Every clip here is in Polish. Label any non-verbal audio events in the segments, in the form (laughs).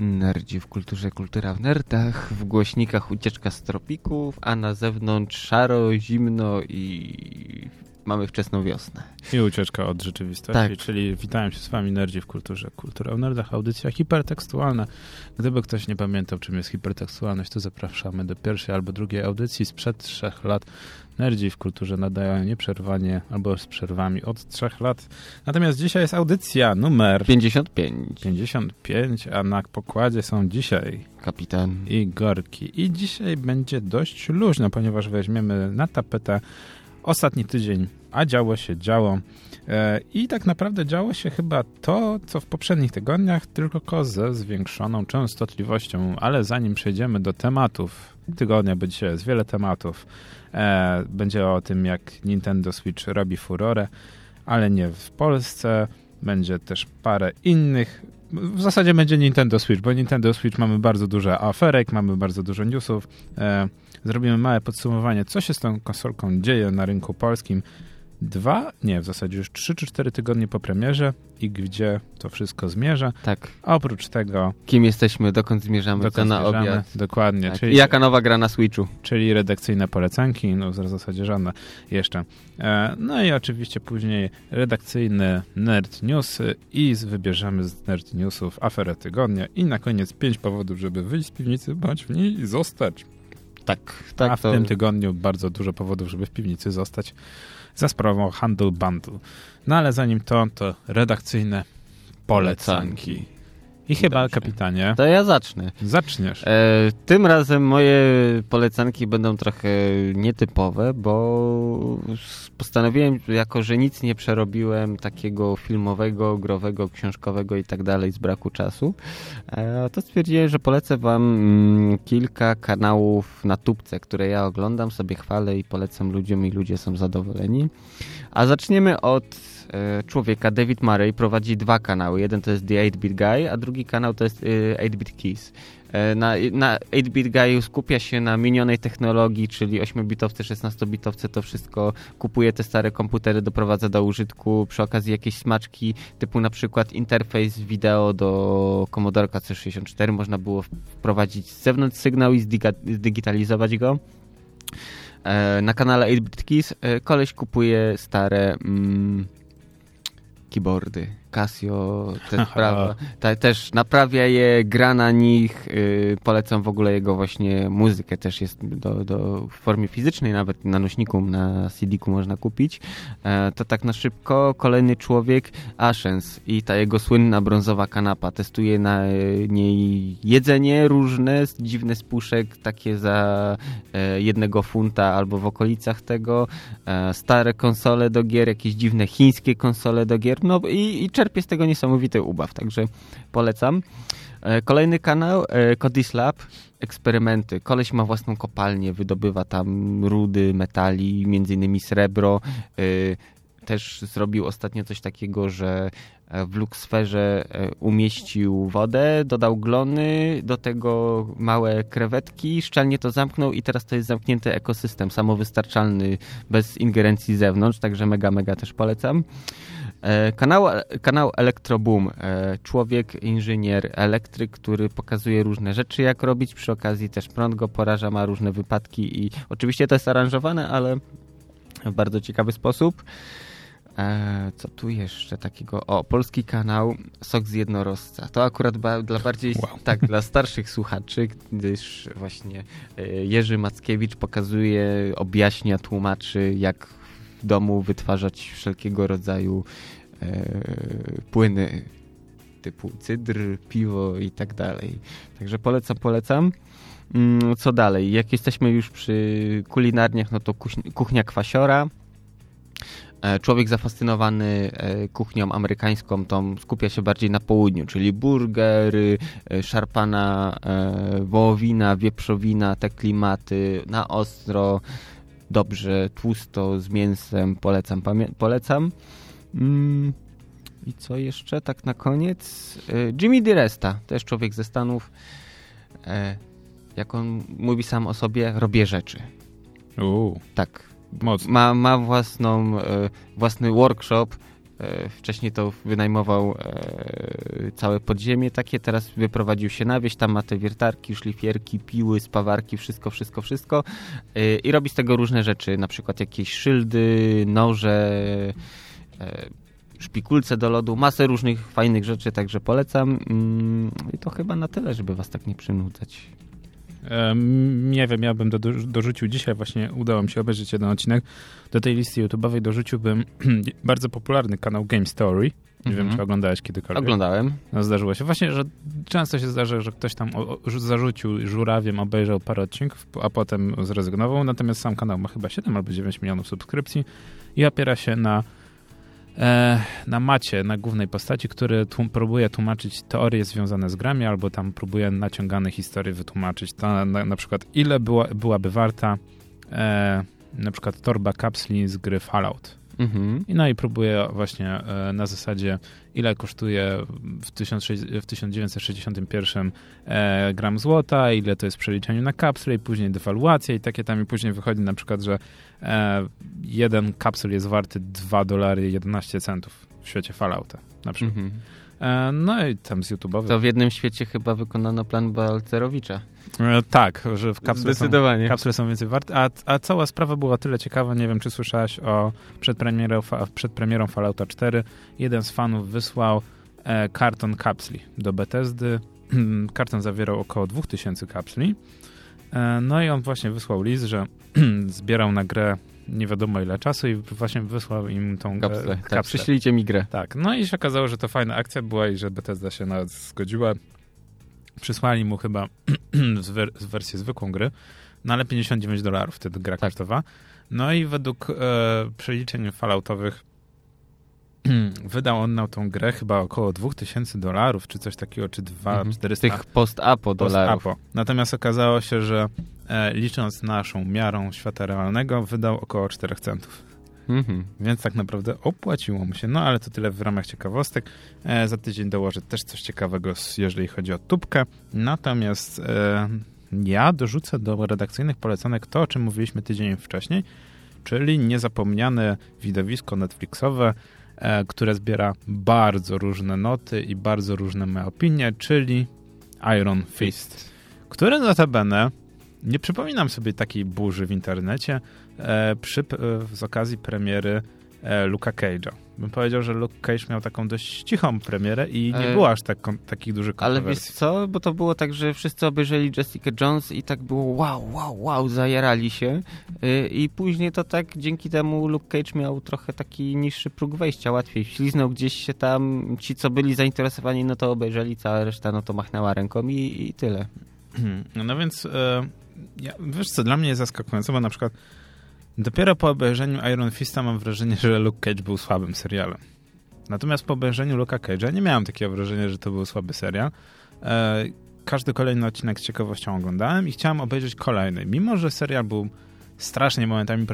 Nerdzi w kulturze, kultura w nerdach, w głośnikach ucieczka z tropików, a na zewnątrz szaro, zimno i mamy wczesną wiosnę. I ucieczka od rzeczywistości, tak. czyli witam się z wami Nerdzi w kulturze, kultura w nerdach, audycja hipertekstualna. Gdyby ktoś nie pamiętał, czym jest hipertekstualność, to zapraszamy do pierwszej albo drugiej audycji sprzed trzech lat Nerdzi w kulturze nadają nieprzerwanie albo z przerwami od trzech lat. Natomiast dzisiaj jest audycja numer 55. 55, a na pokładzie są dzisiaj kapitan i Gorki. I dzisiaj będzie dość luźno, ponieważ weźmiemy na tapetę ostatni tydzień, a działo się, działo. E, I tak naprawdę działo się chyba to, co w poprzednich tygodniach, tylko ze zwiększoną częstotliwością. Ale zanim przejdziemy do tematów tygodnia, bo dzisiaj jest wiele tematów, E, będzie o tym, jak Nintendo Switch robi furorę, ale nie w Polsce. Będzie też parę innych. W zasadzie będzie Nintendo Switch, bo Nintendo Switch mamy bardzo dużo aferek, mamy bardzo dużo newsów. Zrobimy małe podsumowanie, co się z tą konsolką dzieje na rynku polskim dwa, nie, w zasadzie już trzy czy cztery tygodnie po premierze i gdzie to wszystko zmierza. Tak. Oprócz tego... Kim jesteśmy, dokąd zmierzamy, dokąd co na zmierzamy, obiad. Dokładnie. Tak. Czyli, I jaka nowa gra na Switchu. Czyli redakcyjne polecanki, no w zasadzie żadne jeszcze. E, no i oczywiście później redakcyjne nerd newsy i wybierzemy z nerd newsów aferę tygodnia i na koniec pięć powodów, żeby wyjść z piwnicy, bądź w niej i zostać. Tak, tak. A w to... tym tygodniu bardzo dużo powodów, żeby w piwnicy zostać za sprawą Handle Bundle. No ale zanim to, to redakcyjne polecanki. I chyba, Dobrze. kapitanie. To ja zacznę. Zaczniesz. E, tym razem moje polecanki będą trochę nietypowe, bo postanowiłem, jako że nic nie przerobiłem takiego filmowego, growego, książkowego i tak dalej z braku czasu, e, to stwierdziłem, że polecę wam mm, kilka kanałów na tubce, które ja oglądam, sobie chwalę i polecam ludziom i ludzie są zadowoleni. A zaczniemy od człowieka, David Murray, prowadzi dwa kanały. Jeden to jest The 8-Bit Guy, a drugi kanał to jest 8-Bit e, Keys. E, na, na 8-bit guy skupia się na minionej technologii, czyli 8-bitowce, 16-bitowce, to wszystko kupuje te stare komputery, doprowadza do użytku, przy okazji jakieś smaczki, typu na przykład interfejs wideo do Commodore C64, można było wprowadzić z zewnątrz sygnał i zdigitalizować go. Na kanale 8-bit Keys koleś kupuje stare... Mm, que borde. Casio też, prawa, ta, też naprawia je, gra na nich. Yy, polecam w ogóle jego właśnie muzykę. Też jest do, do, w formie fizycznej, nawet na nośniku, na CD-ku można kupić. E, to tak na szybko. Kolejny człowiek, Ashens i ta jego słynna brązowa kanapa. Testuje na niej jedzenie różne, dziwne z puszek, takie za e, jednego funta albo w okolicach tego. E, stare konsole do gier, jakieś dziwne chińskie konsole do gier. No i, i czerpie z tego niesamowity ubaw, także polecam. E, kolejny kanał, e, Codis Lab, eksperymenty. Koleś ma własną kopalnię, wydobywa tam rudy, metali, między innymi srebro. E, też zrobił ostatnio coś takiego, że w luksferze umieścił wodę, dodał glony, do tego małe krewetki, szczelnie to zamknął i teraz to jest zamknięty ekosystem, samowystarczalny, bez ingerencji z zewnątrz, także mega, mega też polecam. E, kanał, kanał Elektroboom. E, człowiek, inżynier, elektryk, który pokazuje różne rzeczy, jak robić. Przy okazji też prąd go poraża, ma różne wypadki i oczywiście to jest aranżowane, ale w bardzo ciekawy sposób. E, co tu jeszcze takiego? O, polski kanał Sok z jednorożca. To akurat ba dla bardziej, wow. tak, dla starszych słuchaczy, gdyż właśnie Jerzy Mackiewicz pokazuje, objaśnia, tłumaczy, jak w domu wytwarzać wszelkiego rodzaju e, płyny typu cydr, piwo i tak dalej. Także polecam, polecam. Mm, co dalej? Jak jesteśmy już przy kulinarniach, no to kuchnia kwasiora. E, człowiek zafascynowany e, kuchnią amerykańską, to skupia się bardziej na południu, czyli burgery, szarpana wołowina, wieprzowina, te klimaty, na ostro, dobrze, tłusto, z mięsem, polecam, polecam. Mm, I co jeszcze, tak na koniec? E, Jimmy DiResta, też człowiek ze Stanów. E, jak on mówi sam o sobie, robię rzeczy. Uu, tak. Mocno. Ma, ma własną, e, własny workshop wcześniej to wynajmował całe podziemie takie, teraz wyprowadził się na wieś, tam ma te wiertarki, szlifierki, piły, spawarki, wszystko, wszystko, wszystko i robi z tego różne rzeczy, na przykład jakieś szyldy, noże, szpikulce do lodu, masę różnych fajnych rzeczy, także polecam. Mm, I to chyba na tyle, żeby was tak nie przynudzać. Nie wiem, ja bym do, dorzucił dzisiaj, właśnie udało mi się obejrzeć jeden odcinek. Do tej listy YouTube'owej dorzuciłbym (clears throat) bardzo popularny kanał Game Story. Nie wiem, mhm. czy oglądałeś kiedykolwiek. Oglądałem. No, zdarzyło się. Właśnie, że często się zdarza, że ktoś tam o, o, zarzucił żurawiem, obejrzał parę odcinków, a potem zrezygnował. Natomiast sam kanał ma chyba 7 albo 9 milionów subskrypcji i opiera się na na macie, na głównej postaci, który tłum, próbuje tłumaczyć teorie związane z grami, albo tam próbuje naciągane historie wytłumaczyć. To na, na przykład ile była, byłaby warta e, na przykład torba kapsli z gry Fallout. Mhm. I no i próbuje właśnie e, na zasadzie ile kosztuje w, 1961 e, gram złota, ile to jest w przeliczeniu na kapsle i później dewaluacja i takie tam i później wychodzi na przykład, że e, jeden kapsul jest warty 2 dolary 11 centów w świecie Fallouta na przykład. Mhm. No i tam z YouTube'owych. To w jednym świecie chyba wykonano plan Balcerowicza. E, tak, że w kapsle Zdecydowanie. Są, kapsle są więcej warte. A, a cała sprawa była tyle ciekawa, nie wiem czy słyszałaś o przedpremierą, przed premierą Fallouta 4. Jeden z fanów wysłał e, karton kapsli do Bethesdy. (clears throat) karton zawierał około 2000 kapsli. E, no i on właśnie wysłał list, że (clears throat) zbierał na grę nie wiadomo ile czasu i właśnie wysłał im tą kapsle. kapsle. Tak, przyślijcie mi grę. Tak, no i się okazało, że to fajna akcja była i że Bethesda się nawet zgodziła. Przysłali mu chyba (clears throat) z wersję zwykłą gry, no ale 59 dolarów wtedy gra tak. kosztowała. No i według e, przeliczeń falloutowych (clears throat) wydał on na tą grę chyba około 2000 dolarów, czy coś takiego, czy 2400. Mhm. Tych post-apo dolarów. Post Natomiast okazało się, że e, licząc naszą miarą świata realnego, wydał około 4 centów. Mhm. Więc tak naprawdę opłaciło mu się. No ale to tyle w ramach ciekawostek. E, za tydzień dołożę też coś ciekawego, jeżeli chodzi o tubkę. Natomiast e, ja dorzucę do redakcyjnych polecanek to, o czym mówiliśmy tydzień wcześniej, czyli niezapomniane widowisko Netflixowe, e, które zbiera bardzo różne noty i bardzo różne moje opinie, czyli Iron Fist, które notabene nie przypominam sobie takiej burzy w internecie przy, e, z okazji premiery e, Luka Cage'a. Bym powiedział, że Luke Cage miał taką dość cichą premierę i nie e, było aż tak, takich dużych kontrowersji. Ale wiesz co, bo to było tak, że wszyscy obejrzeli Jessica Jones i tak było wow, wow, wow, zajarali się e, i później to tak dzięki temu Luke Cage miał trochę taki niższy próg wejścia, łatwiej śliznął gdzieś się tam, ci co byli zainteresowani no to obejrzeli, cała reszta no to machnęła ręką i, i tyle. No więc e, ja, wiesz co, dla mnie jest zaskakujące, bo na przykład dopiero po obejrzeniu Iron Fista mam wrażenie, że Luke Cage był słabym serialem. Natomiast po obejrzeniu Luka Cage'a nie miałem takiego wrażenia, że to był słaby serial. E, każdy kolejny odcinek z ciekawością oglądałem i chciałem obejrzeć kolejny. Mimo, że serial był strasznie momentami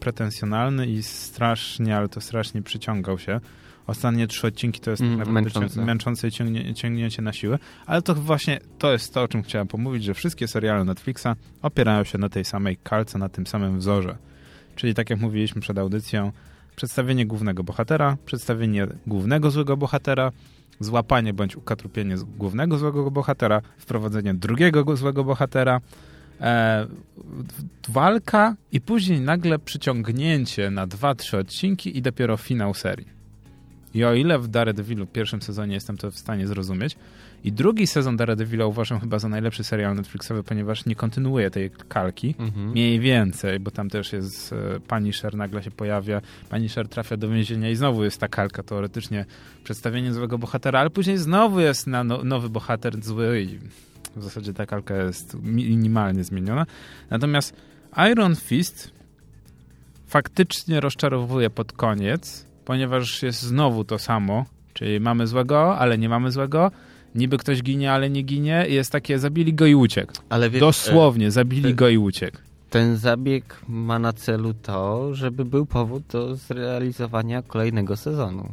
pretensjonalny i strasznie, ale to strasznie przyciągał się ostatnie trzy odcinki to jest mm, męczące, męczące ciągnie, ciągnięcie na siłę, ale to właśnie to jest to, o czym chciałem pomówić, że wszystkie seriale Netflixa opierają się na tej samej kalce, na tym samym wzorze. Czyli tak jak mówiliśmy przed audycją, przedstawienie głównego bohatera, przedstawienie głównego złego bohatera, złapanie bądź ukatrupienie głównego złego bohatera, wprowadzenie drugiego złego bohatera, e, walka i później nagle przyciągnięcie na dwa, trzy odcinki i dopiero finał serii. I o ile w Daredevilu w pierwszym sezonie jestem to w stanie zrozumieć, i drugi sezon Daredevila uważam chyba za najlepszy serial Netflixowy, ponieważ nie kontynuuje tej kalki. Mhm. Mniej więcej, bo tam też jest e, Punisher, nagle się pojawia, Punisher trafia do więzienia i znowu jest ta kalka, teoretycznie przedstawienie złego bohatera, ale później znowu jest na no, nowy bohater zły i w zasadzie ta kalka jest minimalnie zmieniona. Natomiast Iron Fist faktycznie rozczarowuje pod koniec, ponieważ jest znowu to samo, czyli mamy złego, ale nie mamy złego, niby ktoś ginie, ale nie ginie jest takie zabili go i uciekł. Ale wiesz, Dosłownie, e, zabili e, go i uciekł. Ten zabieg ma na celu to, żeby był powód do zrealizowania kolejnego sezonu.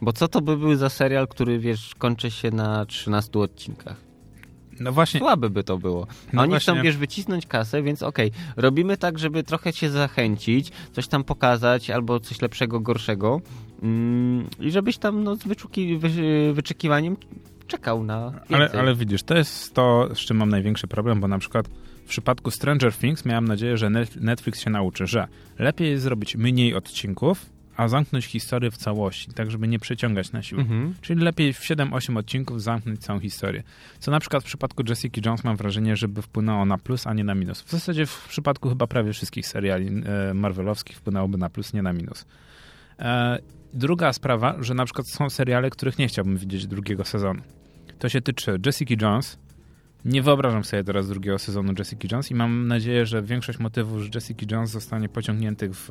Bo co to by był za serial, który wiesz, kończy się na 13 odcinkach? No właśnie. Słabe by to było. No Oni właśnie. chcą, wiesz, wycisnąć kasę, więc okej, okay, robimy tak, żeby trochę się zachęcić, coś tam pokazać, albo coś lepszego, gorszego, Mm, I żebyś tam no, z wyczuki, wy, wyczekiwaniem czekał na ale, ale widzisz, to jest to, z czym mam największy problem, bo na przykład w przypadku Stranger Things miałem nadzieję, że Netflix się nauczy, że lepiej jest zrobić mniej odcinków, a zamknąć historię w całości, tak żeby nie przeciągać na siłę. Mhm. Czyli lepiej w 7-8 odcinków zamknąć całą historię. Co na przykład w przypadku Jessica Jones mam wrażenie, żeby wpłynęło na plus, a nie na minus. W zasadzie w przypadku chyba prawie wszystkich seriali e, marvelowskich wpłynęłoby na plus, nie na minus. Druga sprawa, że na przykład są seriale, których nie chciałbym widzieć drugiego sezonu. To się tyczy Jessica Jones. Nie wyobrażam sobie teraz drugiego sezonu Jessica Jones i mam nadzieję, że większość motywów z Jessica Jones zostanie pociągniętych w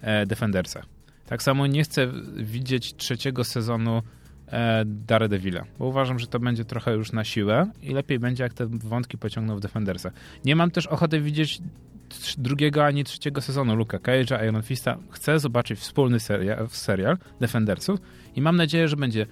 e, Defendersach. Tak samo nie chcę widzieć trzeciego sezonu e, Daredevila, bo uważam, że to będzie trochę już na siłę i lepiej będzie, jak te wątki pociągną w Defendersach. Nie mam też ochoty widzieć drugiego ani trzeciego sezonu Luka Cage'a, Iron Fista. Chcę zobaczyć wspólny serial, serial Defendersów i mam nadzieję, że będzie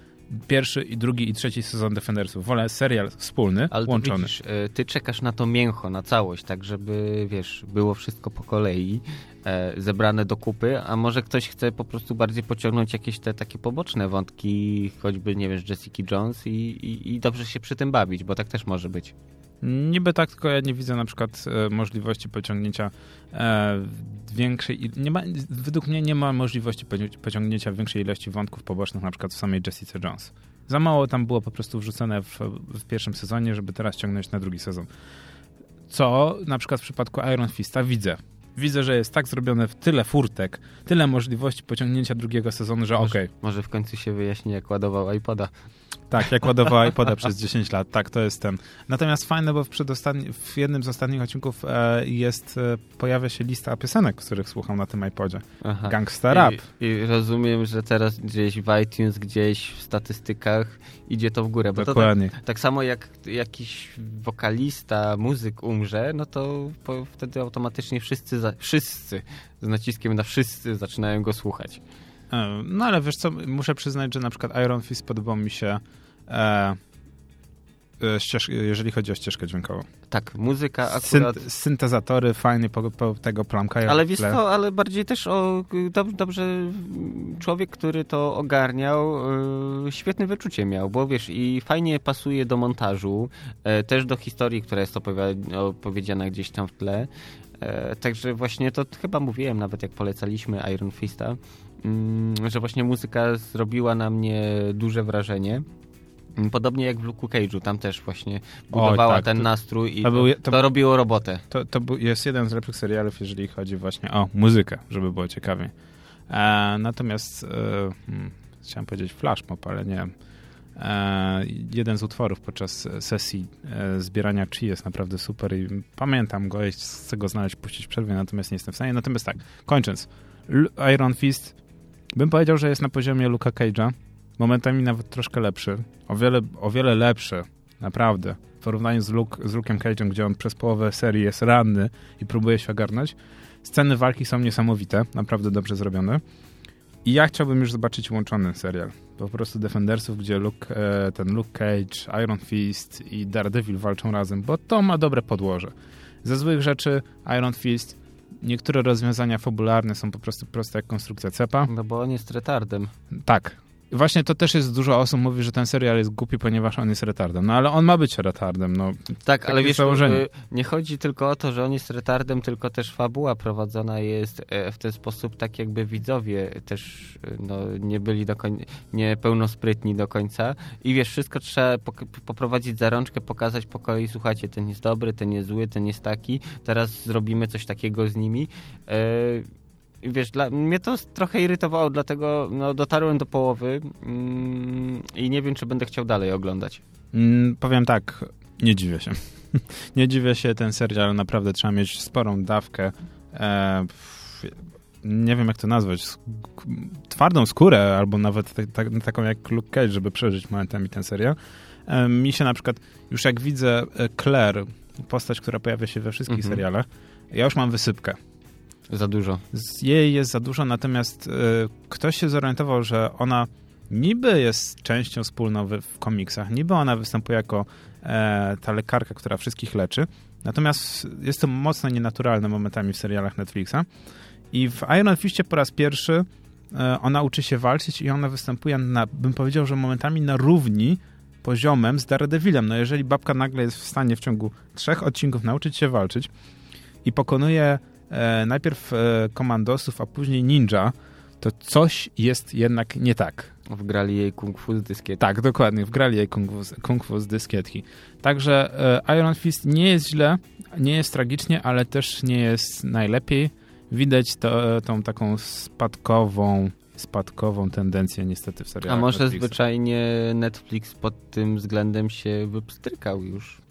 pierwszy i drugi i trzeci sezon Defendersów. Wolę serial wspólny, Ale łączony. Widzisz, e, ty czekasz na to mięcho, na całość, tak żeby, wiesz, było wszystko po kolei e, zebrane do kupy, a może ktoś chce po prostu bardziej pociągnąć jakieś te takie poboczne wątki, choćby, nie wiem, Jessica Jones i, i, i dobrze się przy tym bawić, bo tak też może być. Niby tak, tylko ja nie widzę na przykład e, możliwości pociągnięcia e, większej... Nie ma, według mnie nie ma możliwości pociągnięcia większej ilości wątków pobocznych na przykład w samej Jessica Jones. Za mało tam było po prostu wrzucone w, w pierwszym sezonie, żeby teraz ciągnąć na drugi sezon. Co na przykład w przypadku Iron Fista widzę. Widzę, że jest tak zrobione w tyle furtek, tyle możliwości pociągnięcia drugiego sezonu, że okej. Okay. Może w końcu się wyjaśni, jak ładował iPoda. Tak, jak ładowała iPoda przez 10 lat, tak, to jest ten. Natomiast fajne, bo w, w jednym z ostatnich odcinków e, jest, e, pojawia się lista piosenek, których słucham na tym iPodzie. Aha. Gangsta Rap. I, I, rozumiem, że teraz gdzieś w iTunes, gdzieś w statystykach idzie to w górę. Bo Dokładnie. Tak, tak, samo jak jakiś wokalista, muzyk umrze, no to po, wtedy automatycznie wszyscy, za, wszyscy z naciskiem na wszyscy zaczynają go słuchać. E, no ale wiesz co, muszę przyznać, że na przykład Iron Fist podobał mi się e, e ścież, jeżeli chodzi o ścieżkę dźwiękową. Tak, muzyka akurat... Synt, syntezatory fajnie po, po tego plamkają. Ale wiesz co, ale bardziej też o dobrze, dobrze człowiek, który to ogarniał, yy, świetne wyczucie miał, bo wiesz, i fajnie pasuje do montażu, yy, też do historii, która jest opowiedziana gdzieś tam w tle. Yy, także właśnie to chyba mówiłem nawet, jak polecaliśmy Iron Fista, że właśnie muzyka zrobiła na mnie duże wrażenie. Mm, podobnie jak w Luke Cage'u, tam też właśnie budowała Oj, tak, ten to, nastrój i to, był, to, to, robiło robotę. To, to jest jeden z lepszych serialów, jeżeli chodzi właśnie o muzykę, żeby było ciekawie. E, natomiast e, hmm, chciałem powiedzieć flash mob, ale nie. E, jeden z utworów podczas sesji e, zbierania chi jest naprawdę super i pamiętam go, chcę go znaleźć, puścić przerwę, natomiast nie jestem w stanie. Natomiast tak, kończąc. Iron Fist Bym powiedział, że jest na poziomie Luka Cage'a. Momentami nawet troszkę lepszy. O wiele, o wiele lepszy. Naprawdę. W porównaniu z, Luke, z Luke'em Cage'em, gdzie on przez połowę serii jest ranny i próbuje się ogarnąć. Sceny walki są niesamowite. Naprawdę dobrze zrobione. I ja chciałbym już zobaczyć łączony serial. Po prostu Defendersów, gdzie Luke, e, ten Luke Cage, Iron Fist i Daredevil walczą razem, bo to ma dobre podłoże. Ze złych rzeczy Iron Fist niektóre rozwiązania fabularne są po prostu proste jak konstrukcja cepa. No bo on jest retardem. Tak, Właśnie to też jest dużo osób mówi, że ten serial jest głupi, ponieważ on jest retardem. No ale on ma być retardem. No, tak, ale wiesz, założenie. Y, nie chodzi tylko o to, że on jest retardem, tylko też fabuła prowadzona jest e, w ten sposób, tak jakby widzowie też y, no, nie byli do końca, niepełnosprytni do końca. I wiesz, wszystko trzeba poprowadzić za rączkę, pokazać po kolei, słuchajcie, ten jest dobry, ten jest zły, ten jest taki, teraz zrobimy coś takiego z nimi. Yy, wiesz, dla, mnie to trochę irytowało, dlatego no, dotarłem do połowy mm, i nie wiem, czy będę chciał dalej oglądać. Mm, powiem tak, nie dziwię się. (laughs) nie dziwię się, ten serial naprawdę trzeba mieć sporą dawkę e, nie wiem jak to nazwać, twardą skórę, albo nawet taką jak Luke Cage, żeby przeżyć momentami ten serial. E, mi się na przykład, już jak widzę e, Claire, postać, która pojawia się we wszystkich mhm. serialach, ja już mam wysypkę. Za dużo. Jej jest za dużo, natomiast y, ktoś się zorientował, że ona niby jest częścią wspólną w, w komiksach, niby ona występuje jako e, ta lekarka, która wszystkich leczy, natomiast jest to mocno nienaturalne momentami w serialach Netflixa. I w Iron Fistie po raz pierwszy e, ona uczy się walczyć i ona występuje na, bym powiedział, że momentami na równi poziomem z Daredevilem. No jeżeli babka nagle jest w stanie w ciągu trzech odcinków nauczyć się walczyć i pokonuje e, najpierw e, komandosów, a później ninja, to coś jest jednak nie tak. Wgrali jej kung fu z dyskietki. Tak, dokładnie, wgrali jej kung fu, kung fu z dyskietki. Także e, Iron Fist nie jest źle, nie jest tragicznie, ale też nie jest najlepiej. Widać to, tą taką spadkową spadkową tendencję niestety w serialach A może Netflixa. zwyczajnie Netflix pod tym względem się wypstrykał już?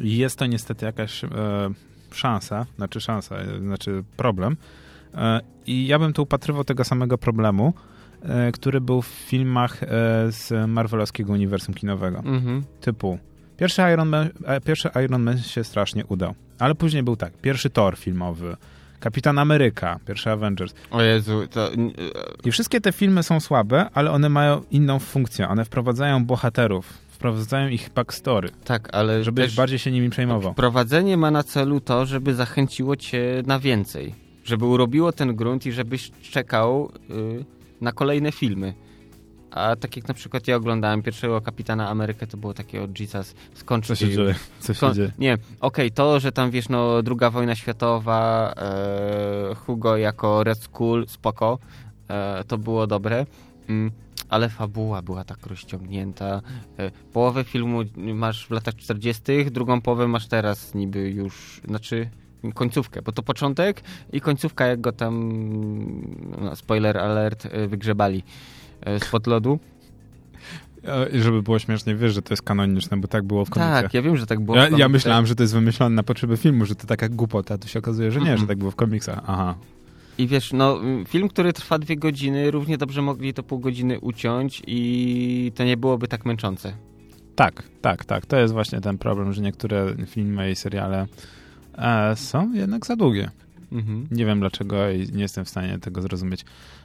Jest to niestety jakaś e, szansa, znaczy szansa, e, znaczy problem. E, I ja bym tu upatrywał tego samego problemu, e, który był w filmach z Marvelowskiego uniwersum kinowego. Mhm. Typu pierwszy Iron, Man, pierwszy Iron Man się strasznie udał, ale później był tak, pierwszy Thor filmowy, Kapitan Ameryka, pierwszy Avengers. O Jezu, to... I wszystkie te filmy są słabe, ale one mają inną funkcję. One wprowadzają bohaterów, wprowadzają ich backstory, Tak, ale żebyś bardziej się nimi przejmował. wprowadzenie ma na celu to, żeby zachęciło cię na więcej. Żeby urobiło ten grunt i żebyś czekał y, na kolejne filmy. A tak jak na przykład ja oglądałem pierwszego Kapitana Amerykę, to było takie, o Jesus, skończ Co się dzieje? Co się dzieje? Nie, okej, to, że tam wiesz, no, druga wojna światowa, e, Hugo jako Red Skull, spoko, e, to było dobre, mm, ale fabuła była tak rozciągnięta. E, połowę filmu masz w latach 40., drugą połowę masz teraz niby już, znaczy końcówkę, bo to początek i końcówka, jak go tam, no, spoiler alert, e, wygrzebali e, spod lodu. E, Żeby było śmiesznie, wiesz, że to jest kanoniczne, bo tak było w komiksach. Tak, ja wiem, że tak było. Ja, ja myślałem, że to jest wymyślone na potrzeby filmu, że to taka głupota, a tu się okazuje, że nie, Mm-mm. że tak było w komiksach. Aha. I wiesz, no film, który trwa dwie godziny, równie dobrze mogli to pół godziny uciąć i to nie byłoby tak męczące. Tak, tak, tak. To jest właśnie ten problem, że niektóre filmy i seriale e, są jednak za długie. Mhm. Nie wiem dlaczego i nie jestem w stanie tego zrozumieć.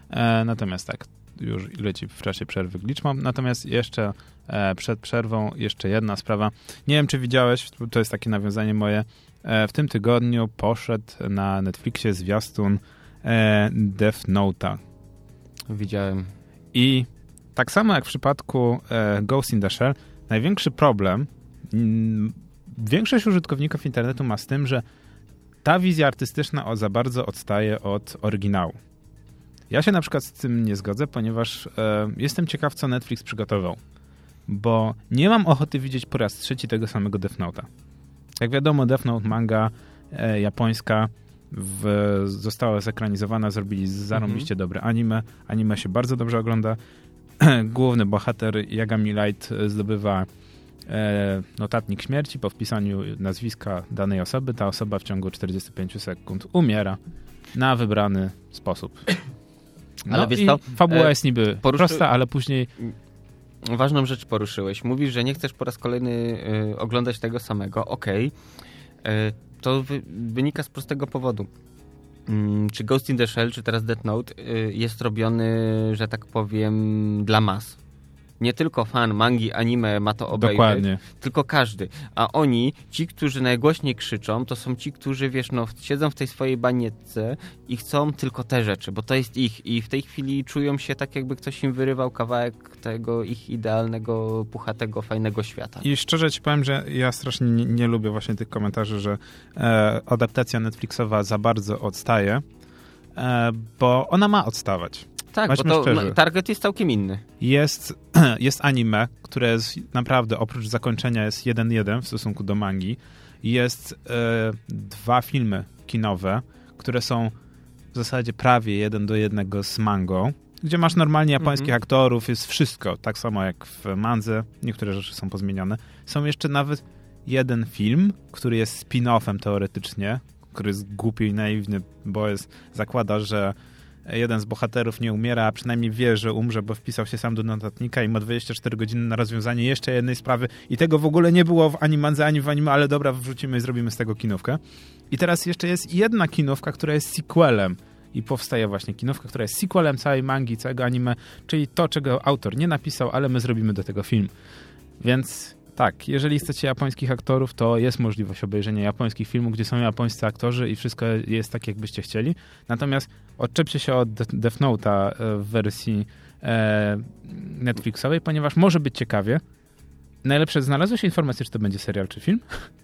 E, natomiast tak, już leci w czasie przerwy liczbą. Natomiast jeszcze e, przed przerwą jeszcze jedna sprawa. Nie wiem, czy widziałeś, to jest takie nawiązanie moje. E, w tym tygodniu poszedł na Netflixie zwiastun e, Death Note'a. Widziałem. I tak samo jak w przypadku e, Ghost in the Shell, największy problem, mm, większość użytkowników internetu ma z tym, że ta wizja artystyczna o, za bardzo odstaje od oryginału. Ja się na przykład z tym nie zgodzę, ponieważ e, jestem ciekaw, co Netflix przygotował. Bo nie mam ochoty widzieć po raz trzeci tego samego Death Note'a. Jak wiadomo, Death Note manga e, japońska w, została zekranizowana, zrobili zarąbiście dobre anime. Anime się bardzo dobrze ogląda. (clears throat) Główny bohater Yagami Light zdobywa e, notatnik śmierci po wpisaniu nazwiska danej osoby. Ta osoba w ciągu 45 sekund umiera na wybrany sposób. (clears throat) No Ale wiesz co, fabuła e, jest niby poruszy- prosta, ale później Ważną rzecz poruszyłeś. Mówisz, że nie chcesz po raz kolejny y, oglądać tego samego. Okej. Y, to wy, wynika z prostego powodu. Mm, czy Ghost in the Shell, czy teraz Death Note y, jest robiony, że tak powiem, dla mas. Nie tylko fan mangi, anime ma to obejrzeć. dokładnie. tylko każdy. A oni, ci, którzy najgłośniej krzyczą, to są ci, którzy, wiesz, no, siedzą w tej swojej banietce i chcą tylko te rzeczy, bo to jest ich. I w tej chwili czują się tak, jakby ktoś im wyrywał kawałek tego ich idealnego, puchatego, fajnego świata. I szczerze ci powiem, że ja strasznie nie, nie lubię właśnie tych komentarzy, że e, adaptacja Netflixowa za bardzo odstaje, e, bo ona ma odstawać. Tak, bo bądźmy to szczerzy. target jest całkiem inny. Jest, (clears throat) jest anime, które jest naprawdę oprócz zakończenia jest 1-1 w stosunku do mangi. Jest e, dwa filmy kinowe, które są w zasadzie prawie jeden do jednego z mangą, gdzie masz normalnie japońskich Mhm. aktorów, jest wszystko, tak samo jak w mandze, niektóre rzeczy są pozmienione. Są jeszcze nawet jeden film, który jest spin-offem teoretycznie, który jest głupi i naiwny, bo jest, zakłada, że jeden z bohaterów nie umiera, a przynajmniej wie, że umrze, bo wpisał się sam do notatnika i ma 24 godziny na rozwiązanie jeszcze jednej sprawy i tego w ogóle nie było w ani mandze, ani w anime, ale dobra, wrzucimy i zrobimy z tego kinówkę. I teraz jeszcze jest jedna kinówka, która jest sequelem i powstaje właśnie kinówka, która jest sequelem całej mangi, całego anime, czyli to, czego autor nie napisał, ale my zrobimy do tego film. Więc Tak, jeżeli chcecie japońskich aktorów, to jest możliwość obejrzenia japońskich filmów, gdzie są japońscy aktorzy i wszystko jest tak, jakbyście chcieli. Natomiast odczepcie się od Death Note'a e, w wersji e, Netflixowej, ponieważ może być ciekawie. Najlepsze, znalazłeś informację, czy to będzie serial czy film?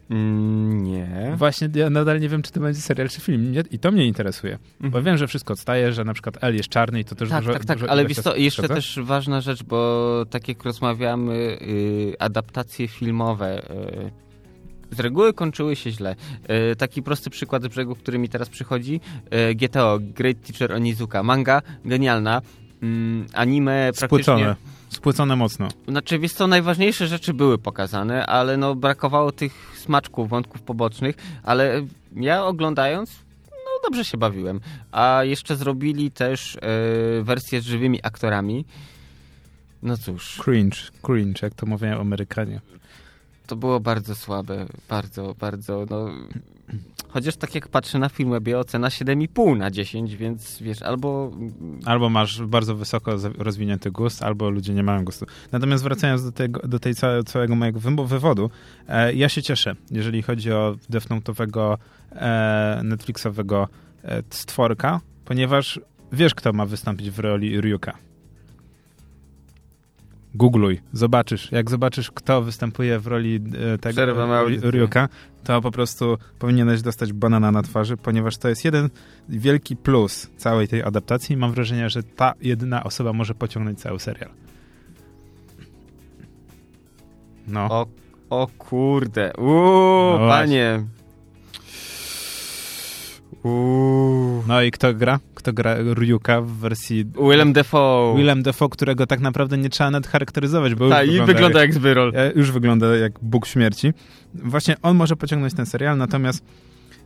Mm, nie. Właśnie ja nadal nie wiem, czy to będzie serial czy film nie, i to mnie interesuje. Mhm. Bo wiem, że wszystko odstaje, że na przykład L jest czarny i to też tak, dużo... Tak, tak, dużo ale wiesz co, jeszcze też ważna rzecz, bo tak jak rozmawiamy, yy, adaptacje filmowe... Yy, z reguły kończyły się źle. Yy, taki prosty przykład z brzegu, który mi teraz przychodzi. GTO, Great Teacher Onizuka. Manga, genialna. Yy, anime praktycznie... Spłycone mocno. Znaczy, wiesz co, najważniejsze rzeczy były pokazane, ale no brakowało tych smaczków, wątków pobocznych, ale ja oglądając, no dobrze się bawiłem. A jeszcze zrobili też e, wersję z żywymi aktorami. No cóż. Cringe, cringe, jak to mówią Amerykanie. To było bardzo słabe, bardzo, bardzo, no... Chociaż tak jak patrzę na film Webie, ocena 7,5 na 10, więc wiesz, albo... Albo masz bardzo wysoko rozwinięty gust, albo ludzie nie mają gustu. Natomiast wracając do, tego, do tej całe, całego mojego wywodu, e, ja się cieszę, jeżeli chodzi o Death Note'owego e, Netflixowego e, stworka, ponieważ wiesz, kto ma wystąpić w roli Ryuka. Googluj, zobaczysz. Jak zobaczysz, kto występuje w roli e, tego Ryuka, to po prostu powinieneś dostać banana na twarzy, ponieważ to jest jeden wielki plus całej tej adaptacji mam wrażenie, że ta jedyna osoba może pociągnąć cały serial. No. O, o kurde. Uuu, no panie. Uuu. No i kto gra? Kto gra Ryuka w wersji... Willem Dafoe. Willem Dafoe, którego tak naprawdę nie trzeba nawet charakteryzować, bo Ta, już, wygląda, wygląda jak, jak Zwyrol. E, już wygląda jak Bóg śmierci. Właśnie on może pociągnąć ten serial, natomiast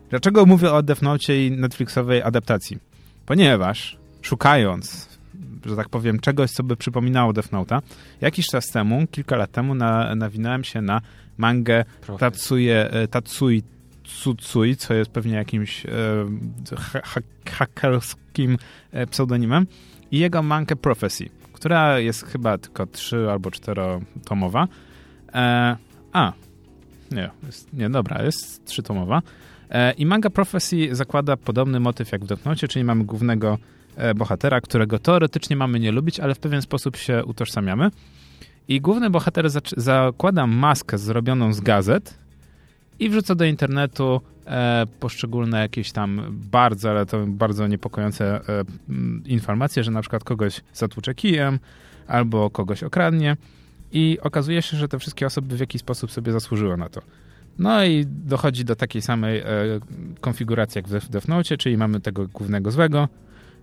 dlaczego mówię o Death Note i Netflixowej adaptacji? Ponieważ szukając że tak powiem, czegoś, co by przypominało Death Note'a. Jakiś czas temu, kilka lat temu, na, nawinąłem się na mangę Tatsuje, e, Tatsui Tsutsui, co jest pewnie jakimś e, ha hakerskim e, pseudonimem, i jego mankę Prophecy, która jest chyba tylko trzy albo czterotomowa. E, a, nie, jest, nie, dobra, jest trzytomowa. E, I manga Prophecy zakłada podobny motyw jak w Death czyli mamy głównego e, bohatera, którego teoretycznie mamy nie lubić, ale w pewien sposób się utożsamiamy. I główny bohater zakłada maskę zrobioną z gazet, i wrzuca do internetu poszczególne jakieś tam bardzo, ale to bardzo niepokojące e, informacje, że na przykład kogoś zatłucze kijem albo kogoś okradnie i okazuje się, że te wszystkie osoby w jakiś sposób sobie zasłużyły na to. No i dochodzi do takiej samej e, konfiguracji jak w Death Note, czyli mamy tego głównego złego,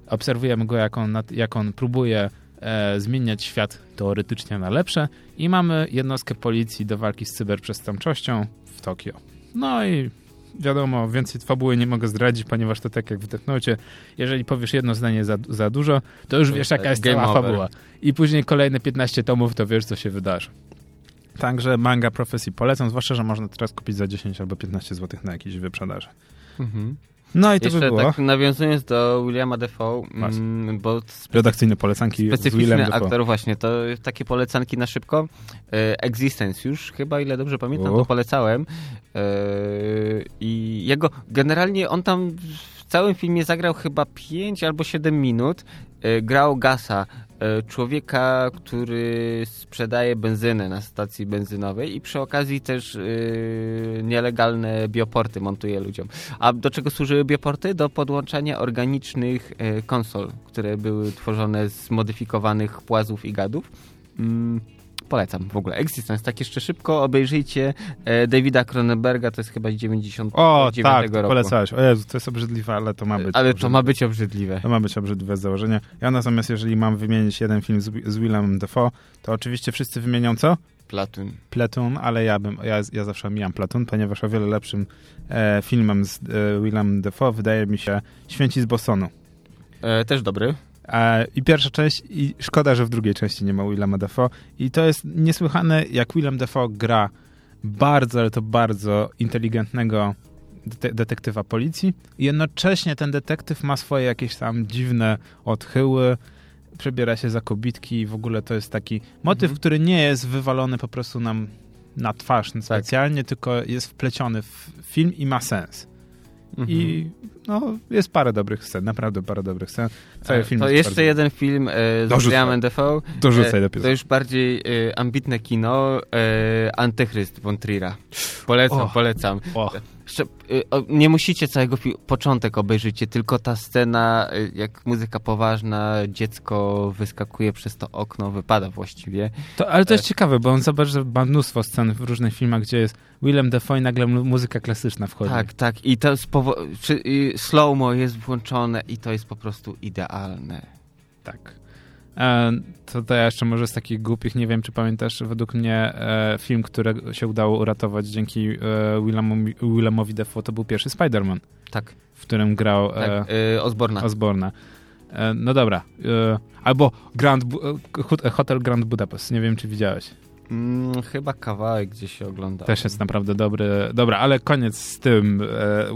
obserwujemy go jak on, jak on próbuje e, zmieniać świat teoretycznie na lepsze i mamy jednostkę policji do walki z cyberprzestępczością, w Tokio. No i wiadomo, więcej fabuły nie mogę zdradzić, ponieważ to tak jak w jeżeli powiesz jedno zdanie za, za dużo, to już wiesz jaka jest cała fabuła. I później kolejne 15 tomów, to wiesz co się wydarzy. Także manga profesji polecam, zwłaszcza, że można teraz kupić za 10 albo 15 zł na jakiejś wyprzedaży. Mhm. No i to Jeszcze by było. tak nawiązując do Williama Defoe, mm, bo redakcyjne polecanki specyficzny aktor właśnie, to takie polecanki na szybko. E, Existence już chyba, ile dobrze pamiętam, to polecałem. E, I jego, generalnie on tam w całym filmie zagrał chyba 5 albo 7 minut. E, grał Gasa, człowieka, który sprzedaje benzynę na stacji benzynowej i przy okazji też yy, nielegalne bioporty montuje ludziom. A do czego służyły bioporty? Do podłączania organicznych yy, konsol, które były tworzone z modyfikowanych płazów i gadów. Yy polecam w ogóle. Existence, tak jeszcze szybko obejrzyjcie e, Davida Cronenberga, to jest chyba z 99 o, tak, roku. polecałeś. O Jezu, to jest obrzydliwe, ale to ma być Ale obrzydliwe. to ma być obrzydliwe. To ma być obrzydliwe z założenia. Ja natomiast, jeżeli mam wymienić jeden film z, z Willem Dafoe, to oczywiście wszyscy wymienią co? Platoon. Platoon, ale ja, bym, ja, ja zawsze mijam Platoon, ponieważ o wiele lepszym e, filmem z e, Willem Dafoe wydaje mi się Święci z Bostonu. E, też dobry. I pierwsza część, i szkoda, że w drugiej części nie ma Willema Dafoe. I to jest niesłychane, jak Willem Dafoe gra bardzo, ale to bardzo inteligentnego detektywa policji. I jednocześnie ten detektyw ma swoje jakieś tam dziwne odchyły, przebiera się za kobitki i w ogóle to jest taki motyw, mhm. który nie jest wywalony po prostu nam na twarz specjalnie, tak. tylko jest wpleciony w film i ma sens. Mhm. I no, jest parę dobrych scen, naprawdę parę dobrych scen. Cały e, film to jeszcze bardzo... jeden film e, z Williamem Defoe. Dorzucaj e, To już bardziej e, ambitne kino. E, Antychryst von Trier'a. Polecam, oh. polecam. Oh. Nie musicie całego początek obejrzycie, tylko ta scena, y, jak muzyka poważna, dziecko wyskakuje przez to okno, wypada właściwie. To, ale to jest e, ciekawe, bo on zobacz, że ma mnóstwo scen w różnych filmach, gdzie jest Willem Dafoe i nagle muzyka klasyczna wchodzi. Tak, tak. I to slow-mo jest włączone i to jest po prostu idealne. Tak. E, to, to ja jeszcze może z takich głupich, nie wiem czy pamiętasz, według mnie e, film, który się udało uratować dzięki e, Willamowi, Willamowi Defoe, to był pierwszy Spider-Man. Tak. W którym grał tak, e, Osborna. Osborna. E, no dobra. E, albo Grand, Hotel Grand Budapest. Nie wiem, czy widziałeś. Mm, chyba kawałek gdzieś się ogląda. Też jest naprawdę dobry. Dobra, ale koniec z tym e,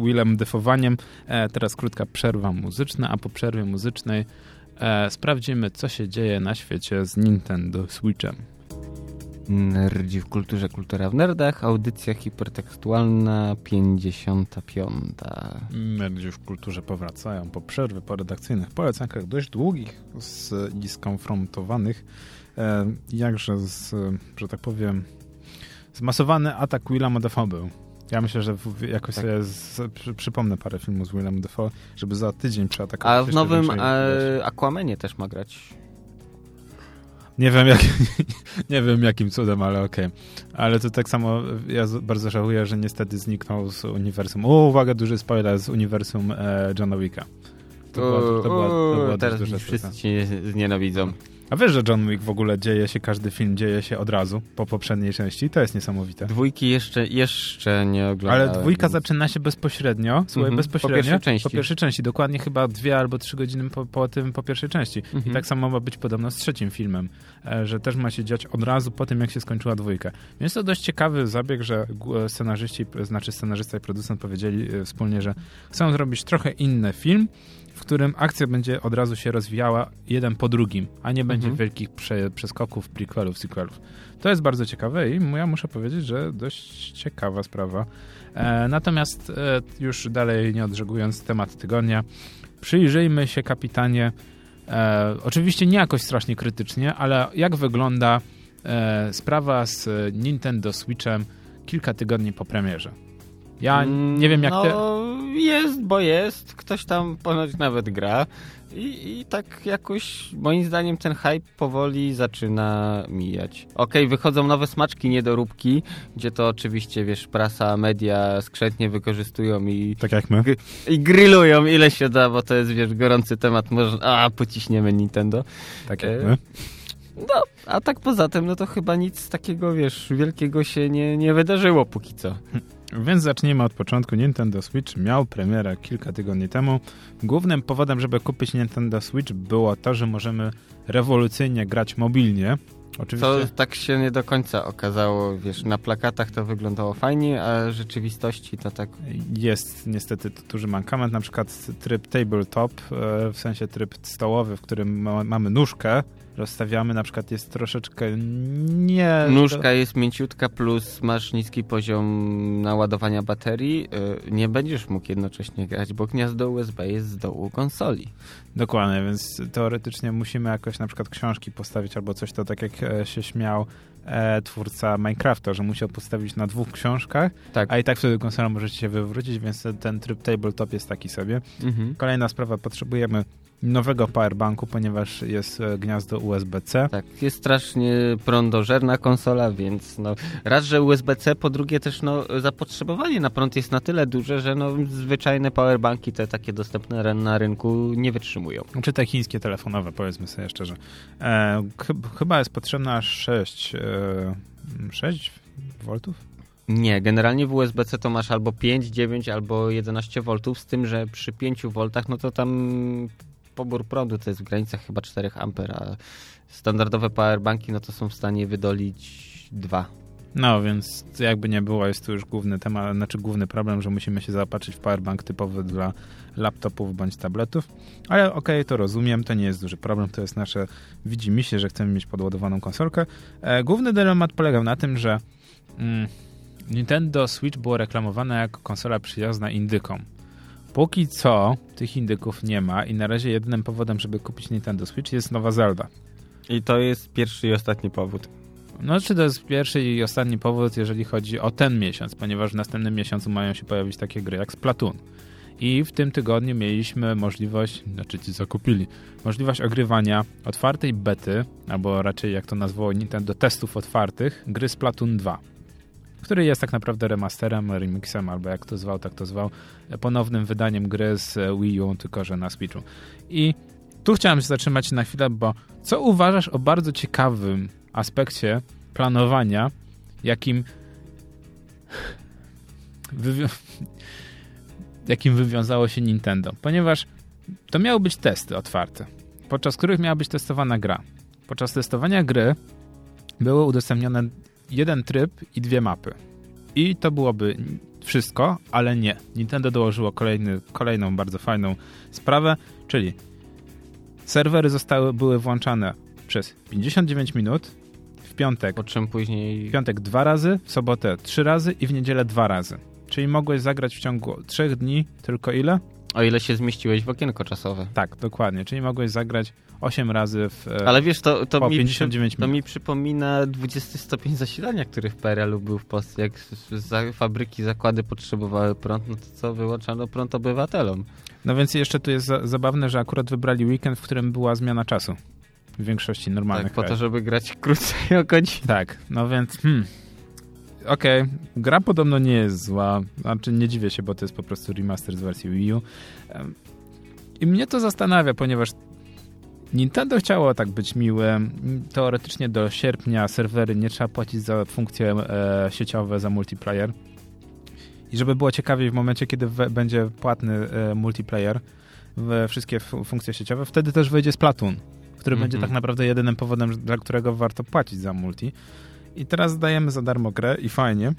Willem Defowaniem. E, teraz krótka przerwa muzyczna, a po przerwie muzycznej e, sprawdzimy, co się dzieje na świecie z Nintendo Switchem. Nerdzi w kulturze, kultura w nerdach, audycja hipertekstualna 55. Nerdzi w kulturze powracają po przerwie, po redakcyjnych polecankach dość długich z, i skonfrontowanych, e, jakże z, że tak powiem, zmasowany atak Willa Modafa był. Ja myślę, że jakoś tak. sobie z, przy, przypomnę parę filmów z Willem Dafoe, żeby za tydzień przeatakować. A w nowym e, Aquamanie też ma grać. Nie wiem, jak, (laughs) nie wiem jakim cudem, ale okej. Okay. Ale to tak samo ja bardzo żałuję, że niestety zniknął z uniwersum. O, uwaga, duży spoiler z uniwersum e, Johna Wicka. To, była, to, była, to była teraz wszyscy cię znienawidzą. A wiesz, że John Wick w ogóle dzieje się, każdy film dzieje się od razu po poprzedniej części? To jest niesamowite. Dwójki jeszcze, jeszcze nie oglądałem. Ale dwójka więc... zaczyna się bezpośrednio, słuchaj, -hmm. bezpośrednio. Po pierwszej części. Po pierwszej części, dokładnie chyba dwie albo trzy godziny po, po tym, po pierwszej części. I mhm. tak samo ma być podobno z trzecim filmem, e, że też ma się dziać od razu po tym, jak się skończyła dwójka. Więc to dość ciekawy zabieg, że scenarzyści, znaczy scenarzysta i producent powiedzieli e, wspólnie, że chcą zrobić trochę inny film, w którym akcja będzie od razu się rozwijała jeden po drugim, a nie będzie mhm. wielkich prze, przeskoków, prequelów, sequelów. To jest bardzo ciekawe i ja muszę powiedzieć, że dość ciekawa sprawa. E, natomiast e, już dalej nie odżegując temat tygodnia, przyjrzyjmy się kapitanie, e, oczywiście nie jakoś strasznie krytycznie, ale jak wygląda e, sprawa z Nintendo Switchem kilka tygodni po premierze. Ja nie wiem jak no, ty... jest, bo jest. Ktoś tam ponoć nawet gra. I, I tak jakoś, moim zdaniem, ten hype powoli zaczyna mijać. Okej, okay, wychodzą nowe smaczki, niedoróbki, gdzie to oczywiście, wiesz, prasa, media skrzętnie wykorzystują i... Tak jak my. I grillują ile się da, bo to jest, wiesz, gorący temat. Może, a, pociśniemy Nintendo. Tak jak e, my. No, a tak poza tym, no to chyba nic takiego, wiesz, wielkiego się nie, nie wydarzyło póki co. Więc zacznijmy od początku. Nintendo Switch miał premierę kilka tygodni temu. Głównym powodem, żeby kupić Nintendo Switch było to, że możemy rewolucyjnie grać mobilnie. Oczywiście... To tak się nie do końca okazało, wiesz, na plakatach to wyglądało fajnie, a w rzeczywistości to tak... Jest niestety duży mankament, na przykład tryb tabletop, e, w sensie tryb stołowy, w którym mamy nóżkę, rozstawiamy, na przykład jest troszeczkę nie... Nóżka jest mięciutka plus masz niski poziom naładowania baterii, y, nie będziesz mógł jednocześnie grać, bo gniazdo USB jest z dołu konsoli. Dokładnie, więc teoretycznie musimy jakoś na przykład książki postawić albo coś, to tak jak e, się śmiał e, twórca Minecrafta, że musiał postawić na dwóch książkach, tak. a i tak wtedy konsola może się wywrócić, więc ten tryb tabletop jest taki sobie. Mhm. Kolejna sprawa, potrzebujemy nowego powerbanku, ponieważ jest e, gniazdo USB-C. Tak, jest strasznie prądożerna konsola, więc no, raz, że USB-C, po drugie też no, zapotrzebowanie na prąd jest na tyle duże, że no, zwyczajne powerbanki te takie dostępne na rynku nie wytrzymują. Czy te chińskie telefonowe, powiedzmy sobie szczerze. E, ch chyba jest potrzebna 6, e, 6 voltów? Nie, generalnie w USB-C to masz albo 5, 9, albo 11 V, z tym, że przy 5 V, no to tam pobór prądu to jest w granicach chyba 4 A, a standardowe powerbanki no to są w stanie wydolić 2. No, więc jakby nie było, jest tu już główny temat, znaczy główny problem, że musimy się zaopatrzyć w powerbank typowy dla laptopów bądź tabletów. Ale okej, okay, to rozumiem, to nie jest duży problem, to jest nasze, widzi mi się, że chcemy mieć podładowaną konsolkę. E, główny dylemat polegał na tym, że mm, Nintendo Switch było reklamowane jako konsola przyjazna indykom. Póki co tych indyków nie ma i na razie jedynym powodem, żeby kupić Nintendo Switch jest nowa Zelda. I to jest pierwszy i ostatni powód. No, czy to jest pierwszy i ostatni powód, jeżeli chodzi o ten miesiąc, ponieważ w następnym miesiącu mają się pojawić takie gry jak Splatoon. I w tym tygodniu mieliśmy możliwość, znaczy ci zakupili, możliwość ogrywania otwartej bety, albo raczej jak to nazwało Nintendo, testów otwartych, gry Splatoon 2 który jest tak naprawdę remasterem, remixem, albo jak to zwał, tak to zwał, ponownym wydaniem gry z Wii U, tylko że na Switchu. I tu chciałem się zatrzymać na chwilę, bo co uważasz o bardzo ciekawym aspekcie planowania, jakim jakim wywiązało się Nintendo, ponieważ to miały być testy otwarte, podczas których miała być testowana gra. Podczas testowania gry były udostępnione jeden tryb i dwie mapy. I to byłoby wszystko, ale nie. Nintendo dołożyło kolejny, kolejną bardzo fajną sprawę, czyli serwery zostały, były włączane przez 59 minut, w piątek, Po czym później... w piątek dwa razy, w sobotę trzy razy i w niedzielę dwa razy. Czyli mogłeś zagrać w ciągu trzech dni tylko ile? O ile się zmieściłeś w okienko czasowe. Tak, dokładnie. Czyli mogłeś zagrać 8 razy w e, Ale wiesz, to, to, mi, 59 to minut. mi przypomina 20 stopień zasilania, który w PRL-u był w Polsce. Jak za, fabryki, zakłady potrzebowały prąd, no to co, wyłączano prąd obywatelom. No więc jeszcze tu jest za zabawne, że akurat wybrali weekend, w którym była zmiana czasu. W większości normalnych Tak, po to, krajów. żeby grać krócej o godzinę. Tak, no więc hmm. Okej, gra podobno nie jest zła, znaczy nie dziwię się, bo to jest po prostu remaster z wersji Wii U. I mnie to zastanawia, ponieważ Nintendo chciało tak być miłe. Teoretycznie do sierpnia serwery nie trzeba płacić za funkcje e, sieciowe, za multiplayer. I żeby było ciekawiej w momencie, kiedy we, będzie płatny e, multiplayer, we wszystkie funkcje sieciowe, wtedy też wejdzie Splatoon, który Mhm. będzie tak naprawdę jedynym powodem, dla którego warto płacić za multi. I teraz dajemy za darmo grę i fajnie.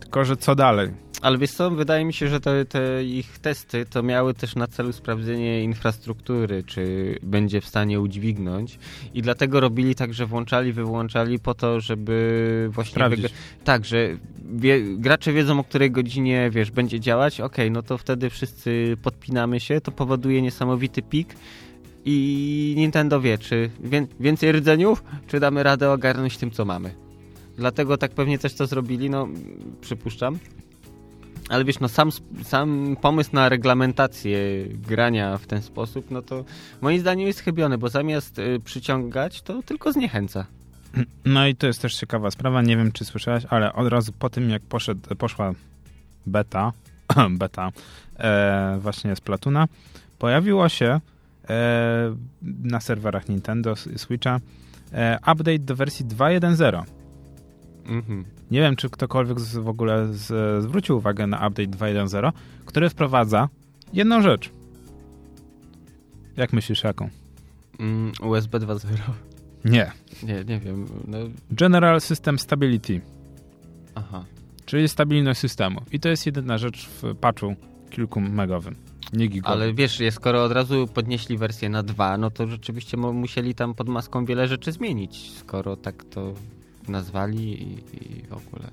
Tylko, że co dalej? Ale wiesz co, wydaje mi się, że te, te ich testy to miały też na celu sprawdzenie infrastruktury, czy będzie w stanie udźwignąć i dlatego robili tak, że włączali, wyłączali po to, żeby właśnie... Wygra- Tak, że wie, gracze wiedzą o której godzinie, wiesz, będzie działać, okej, no to wtedy wszyscy podpinamy się, to powoduje niesamowity pik i Nintendo wie, czy wię, więcej rdzeniów, czy damy radę ogarnąć tym, co mamy. Dlatego tak pewnie też to zrobili, no przypuszczam. Ale wiesz, no sam, sam pomysł na reglamentację grania w ten sposób, no to moim zdaniem jest chybiony, bo zamiast y, przyciągać, to tylko zniechęca. No i to jest też ciekawa sprawa, nie wiem czy słyszałeś, ale od razu po tym jak poszedł, poszła beta, (clears throat) beta e, właśnie z Platuna, pojawiło się e, na serwerach Nintendo Switcha e, update do wersji 2.1.0. Mhm. Nie wiem, czy ktokolwiek z, w ogóle z, zwrócił uwagę na update 2.1.0, który wprowadza jedną rzecz. Jak myślisz, jaką? Mm, USB 2.0. Nie. Nie, nie wiem. No, General System Stability. aha. czyli stabilność systemu. I to jest jedyna rzecz w patchu kilkumegowym, nie gigowym. Ale wiesz, skoro od razu podnieśli wersję na 2, no to rzeczywiście musieli tam pod maską wiele rzeczy zmienić, skoro tak to nazwali i, i w ogóle.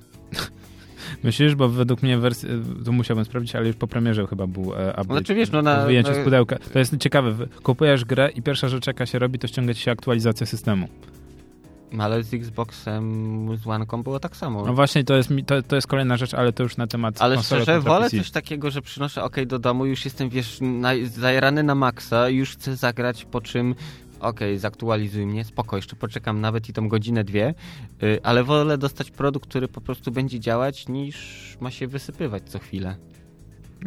Myślisz, bo według mnie wersja, to musiałbym sprawdzić, ale już po premierze chyba był e, update. Znaczy wiesz, no na... po wyjęciu na z pudełka. To jest ciekawe. Kupujesz grę i pierwsza rzecz, jaka się robi, to ściąga ci się aktualizacja systemu. ale z Xboxem, z One było tak samo. No właśnie, to jest, to, to jest kolejna rzecz, ale to już na temat Ale szczerze, wolę PC. coś takiego, że przynoszę OK do domu, już jestem, wiesz, na, na maksa, już chcę zagrać, po czym okej, zaktualizuj mnie, spoko, jeszcze poczekam nawet i tą godzinę, dwie, y, ale wolę dostać produkt, który po prostu będzie działać, niż ma się wysypywać co chwilę.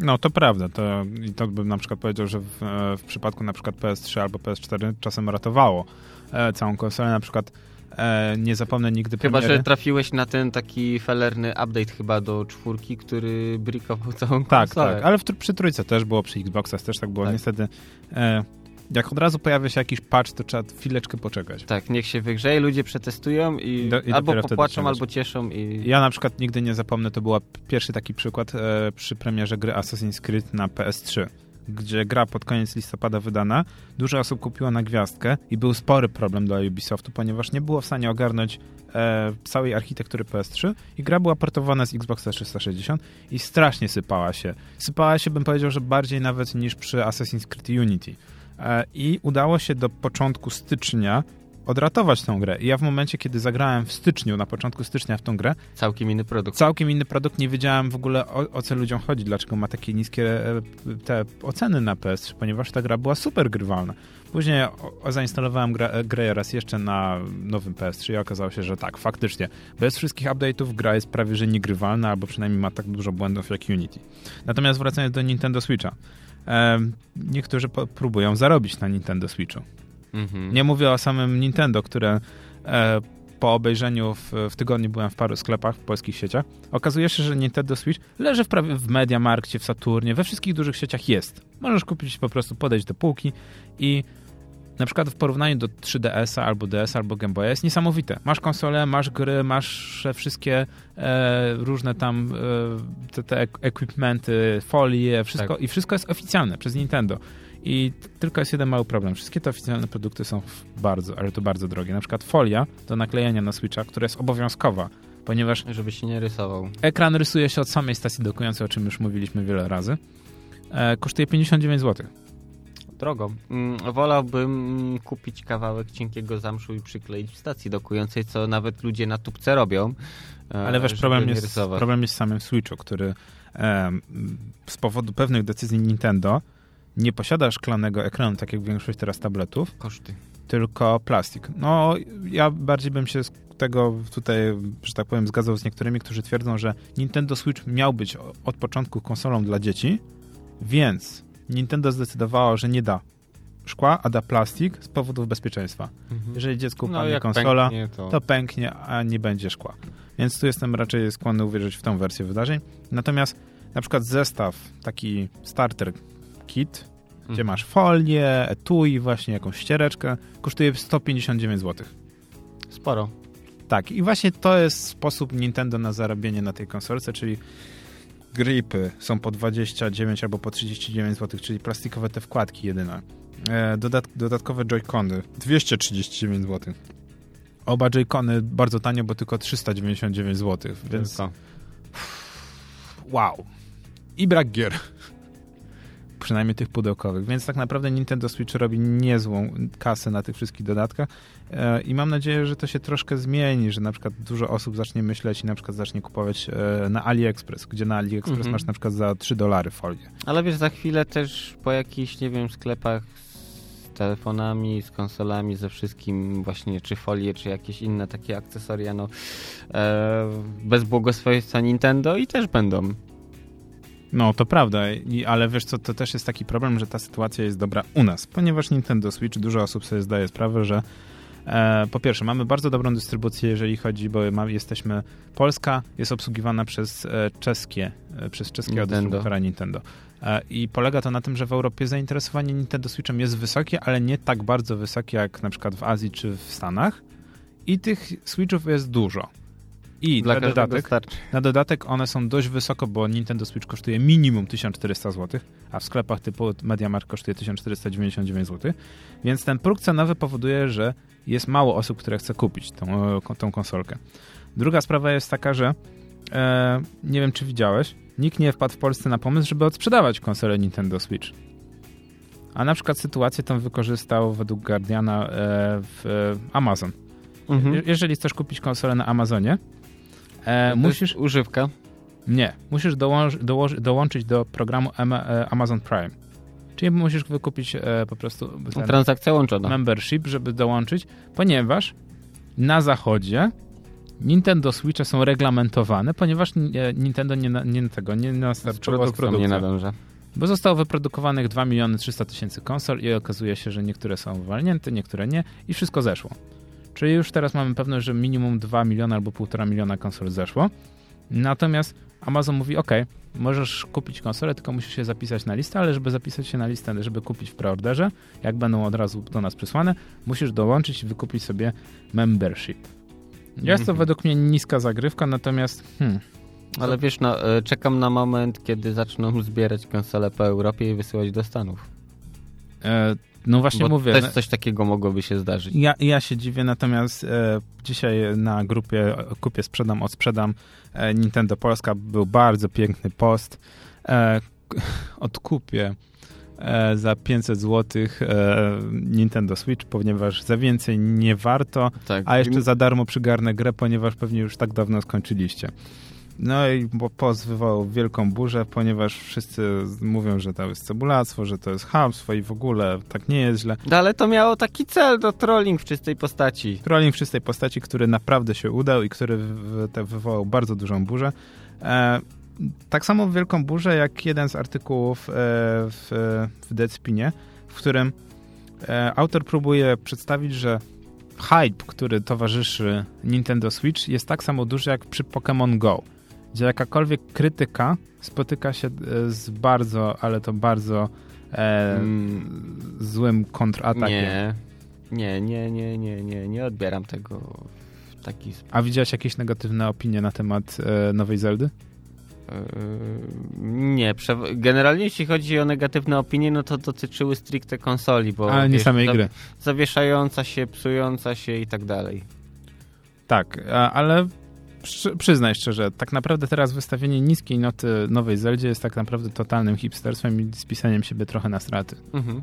No to prawda. To, I to bym na przykład powiedział, że w, e, w przypadku na przykład PS3 albo PS4 czasem ratowało e, całą konsolę. Na przykład e, nie zapomnę nigdy Chyba, premiery. że trafiłeś na ten taki felerny update chyba do czwórki, który brikował całą Tak, konsolę. tak, ale w, przy trójce też było, przy Xboxach też tak było. Tak. Niestety, e, jak od razu pojawia się jakiś patch, to trzeba chwileczkę poczekać. Tak, niech się wygrzeje, ludzie przetestują i, Do- i albo popłaczą, albo cieszą i... Ja na przykład nigdy nie zapomnę, to był pierwszy taki przykład e, przy premierze gry Assassin's Creed na PS3, gdzie gra pod koniec listopada wydana, dużo osób kupiło na gwiazdkę i był spory problem dla Ubisoftu, ponieważ nie było w stanie ogarnąć e, całej architektury PS3 i gra była portowana z Xboxa 360 i strasznie sypała się. Sypała się, bym powiedział, że bardziej nawet niż przy Assassin's Creed Unity. E, I udało się do początku stycznia odratować tą grę. I ja w momencie, kiedy zagrałem w styczniu, na początku stycznia w tą grę, Całkiem inny produkt. całkiem inny produkt, nie wiedziałem w ogóle o, o co ludziom chodzi, dlaczego ma takie niskie e, te oceny na PS3, ponieważ ta gra była super grywalna. Później zainstalowałem grę, e, grę raz jeszcze na nowym PS3 i okazało się, że tak, faktycznie, bez wszystkich update'ów gra jest prawie że niegrywalna, albo przynajmniej ma tak dużo błędów jak Unity. Natomiast wracając do Nintendo Switcha, niektórzy próbują zarobić na Nintendo Switchu. Mhm. Nie mówię o samym Nintendo, które e, po obejrzeniu w, w, tygodniu byłem w paru sklepach w polskich sieciach. Okazuje się, że Nintendo Switch leży w, prawie w Mediamarkcie, w Saturnie, we wszystkich dużych sieciach jest. Możesz kupić po prostu, podejść do półki i na przykład w porównaniu do 3DS-a albo DS albo Game Boya jest niesamowite. Masz konsolę, masz gry, masz wszystkie e, różne tam e, te, te equipmenty, folie, wszystko tak. i wszystko jest oficjalne przez Nintendo. I tylko jest jeden mały problem. Wszystkie te oficjalne produkty są bardzo, ale to bardzo drogie. Na przykład folia do naklejenia na Switcha, która jest obowiązkowa, ponieważ... Żeby się nie rysował. Ekran rysuje się od samej stacji dokującej, o czym już mówiliśmy wiele razy. E, kosztuje 59 zł. Drogo. Mm, wolałbym kupić kawałek cienkiego zamszu i przykleić w stacji dokującej, co nawet ludzie na tubce robią. E, ale wiesz, problem jest, problem jest samym Switchu, który z powodu pewnych decyzji Nintendo nie posiada szklanego ekranu, tak jak większość teraz tabletów. Koszty. Tylko plastik. No, ja bardziej bym się z tego tutaj, że tak powiem, zgadzał z niektórymi, którzy twierdzą, że Nintendo Switch miał być od początku konsolą dla dzieci, więc Nintendo zdecydowało, że nie da szkła, a da plastik z powodów bezpieczeństwa. Mhm. Jeżeli dziecku no, upadnie no, konsola, pęknie, to... to pęknie, a nie będzie szkła. Więc tu jestem raczej skłonny uwierzyć w tą wersję wydarzeń. Natomiast na przykład zestaw, taki starter kit, mhm. gdzie masz folię, etui, właśnie jakąś ściereczkę, kosztuje 159 zł. Sporo. Tak, i właśnie to jest sposób Nintendo na zarobienie na tej konsolce, czyli gripy są po 29 albo po 39 zł, czyli plastikowe te wkładki jedyne. E, dodat dodatkowe joycony 239 zł. Oba joycony bardzo tanio, bo tylko 399 zł, więc... Wow. I brak gier przynajmniej tych pudełkowych. Więc tak naprawdę Nintendo Switch robi niezłą kasę na tych wszystkich dodatkach e, i mam nadzieję, że to się troszkę zmieni, że na przykład dużo osób zacznie myśleć i na przykład zacznie kupować e, na AliExpress, gdzie na AliExpress mhm. masz na przykład za 3 dolary folię. Ale wiesz, za chwilę też po jakichś, nie wiem, sklepach z telefonami, z konsolami, ze wszystkim właśnie, czy folie, czy jakieś inne takie akcesoria, no e, bez błogosławieństwa Nintendo i też będą. No, to prawda, I, ale wiesz co, to też jest taki problem, że ta sytuacja jest dobra u nas, ponieważ Nintendo Switch, dużo osób sobie zdaje sprawę, że e, po pierwsze, mamy bardzo dobrą dystrybucję, jeżeli chodzi, bo ma, jesteśmy, Polska jest obsługiwana przez e, czeskie, e, przez czeskiego Nintendo. dystrybutora Nintendo. E, I polega to na tym, że w Europie zainteresowanie Nintendo Switchem jest wysokie, ale nie tak bardzo wysokie jak na przykład w Azji czy w Stanach. I tych Switchów jest dużo. I Dla na dodatek, na dodatek one są dość wysoko, bo Nintendo Switch kosztuje minimum 1400 zł, a w sklepach typu MediaMarkt kosztuje 1499 zł. Więc ten próg cenowy powoduje, że jest mało osób, które chce kupić tą, e, tą konsolkę. Druga sprawa jest taka, że e, nie wiem, czy widziałeś, nikt nie wpadł w Polsce na pomysł, żeby odsprzedawać konsolę Nintendo Switch. A na przykład sytuację tą wykorzystał według Guardiana e, w e, Amazon. Mhm. Jeżeli chcesz kupić konsolę na Amazonie, E, musisz używka? Nie, musisz dołącz, dołączyć do programu e, Amazon Prime. Czyli musisz wykupić e, po prostu transakcja łączona. Membership, żeby dołączyć, ponieważ na zachodzie Nintendo Switche są reglamentowane, ponieważ Nintendo nie, nie tego nie nastarczyło z, z nie nadąża. Bo zostało wyprodukowanych 2 miliony 300 tysięcy konsol i okazuje się, że niektóre są uwalnięte, niektóre nie i wszystko zeszło. Czyli już teraz mamy pewność, że minimum 2 miliony albo 1,5 miliona konsol zeszło. Natomiast Amazon mówi, ok, możesz kupić konsolę, tylko musisz się zapisać na listę, ale żeby zapisać się na listę, żeby kupić w preorderze, jak będą od razu do nas przysłane, musisz dołączyć i wykupić sobie membership. Jest to mhm. według mnie niska zagrywka, natomiast hmm, Ale wiesz, no, e, czekam na moment, kiedy zaczną zbierać konsole po Europie i wysyłać do Stanów. E, no właśnie Bo mówię. też no- coś takiego mogłoby się zdarzyć. Ja, ja się dziwię, natomiast e, dzisiaj na grupie Kupię, Sprzedam, Odsprzedam e, Nintendo Polska był bardzo piękny post. E, odkupię e, za 500 zł e, Nintendo Switch, ponieważ za więcej nie warto, Tak. a jeszcze za darmo przygarnę grę, ponieważ pewnie już tak dawno skończyliście. No i post wywołał wielką burzę, ponieważ wszyscy mówią, że to jest cebulactwo, że to jest chamstwo i w ogóle tak nie jest źle. No, ale to miało taki cel, do trolling w czystej postaci. Trolling w czystej postaci, który naprawdę się udał i który wywołał bardzo dużą burzę. E, tak samo wielką burzę jak jeden z artykułów e, w, w Deadspinie, w którym e, autor próbuje przedstawić, że hype, który towarzyszy Nintendo Switch jest tak samo duży jak przy Pokémon Go, gdzie jakakolwiek krytyka spotyka się e, z bardzo, ale to bardzo e, Mm, złym kontratakiem. nie, nie, nie, nie, nie, nie, nie odbieram tego w taki sposób. A widziałeś jakieś negatywne opinie na temat e, nowej Zeldy? Nie, prze- generalnie jeśli chodzi o negatywne opinie, no to dotyczyły stricte konsoli, bo Ale nie wiesz, samej gry. Zawieszająca się, psująca się i tak dalej. Tak, ale przy, przyznaj szczerze, tak naprawdę teraz wystawienie niskiej noty nowej Zeldzie jest tak naprawdę totalnym hipsterstwem i spisaniem siebie trochę na straty. Mhm.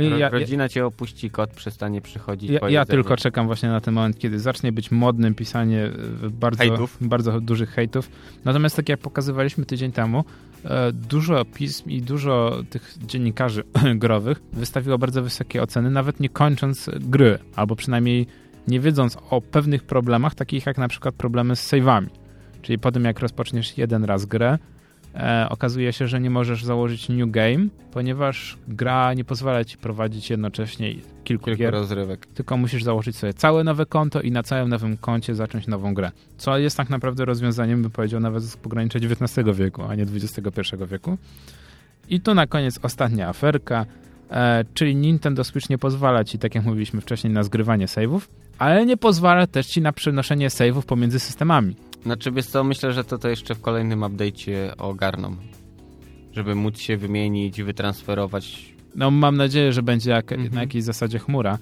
Ja, ja, Rodzina cię opuści, kot przestanie przychodzić. ja, ja tylko czekam właśnie na ten moment, kiedy zacznie być modnym pisanie e, bardzo, Hejtów. bardzo dużych hejtów. Natomiast tak jak pokazywaliśmy tydzień temu, e, dużo pism i dużo tych dziennikarzy (clears throat) growych wystawiło bardzo wysokie oceny, nawet nie kończąc gry, albo przynajmniej nie wiedząc o pewnych problemach, takich jak na przykład problemy z save'ami. Czyli po tym, jak rozpoczniesz jeden raz grę, e, okazuje się, że nie możesz założyć new game, ponieważ gra nie pozwala ci prowadzić jednocześnie kilku Kilku gier, rozrywek. tylko musisz założyć sobie całe nowe konto i na całym nowym koncie zacząć nową grę. Co jest tak naprawdę rozwiązaniem, bym powiedział, nawet z pogranicza XIX wieku, a nie XXI wieku. I tu na koniec ostatnia aferka, czyli Nintendo Switch nie pozwala ci, tak jak mówiliśmy wcześniej, na zgrywanie save'ów, ale nie pozwala też ci na przenoszenie save'ów pomiędzy systemami. Znaczy, wiesz co, myślę, że to, to jeszcze w kolejnym update'cie ogarną. Żeby móc się wymienić, wytransferować. No mam nadzieję, że będzie jak, Mhm. na jakiejś zasadzie chmura,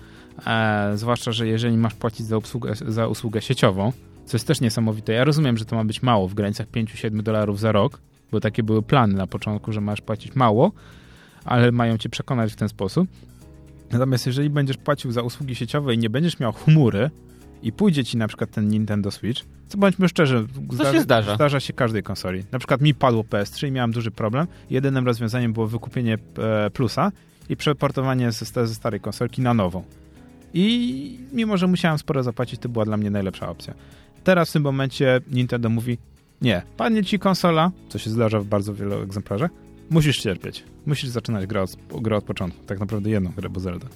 e, zwłaszcza, że jeżeli masz płacić za usługę, za usługę sieciową, co jest też niesamowite. Ja rozumiem, że to ma być mało w granicach 5-7 dolarów za rok, bo takie były plany na początku, że masz płacić mało, ale mają cię przekonać w ten sposób. Natomiast jeżeli będziesz płacił za usługi sieciowe i nie będziesz miał chmury i pójdzie ci na przykład ten Nintendo Switch, co bądźmy szczerzy, To się zdarza. zdarza się każdej konsoli. Na przykład mi padło PS3 i miałem duży problem. Jedynym rozwiązaniem było wykupienie e, plusa i przeportowanie ze, ze starej konsolki na nową. I mimo, że musiałem sporo zapłacić, to była dla mnie najlepsza opcja. Teraz w tym momencie Nintendo mówi, nie, padnie ci konsola, co się zdarza w bardzo wielu egzemplarzach, musisz cierpieć. Musisz zaczynać grę od, grę od początku. Tak naprawdę jedną grę, bo Zelda.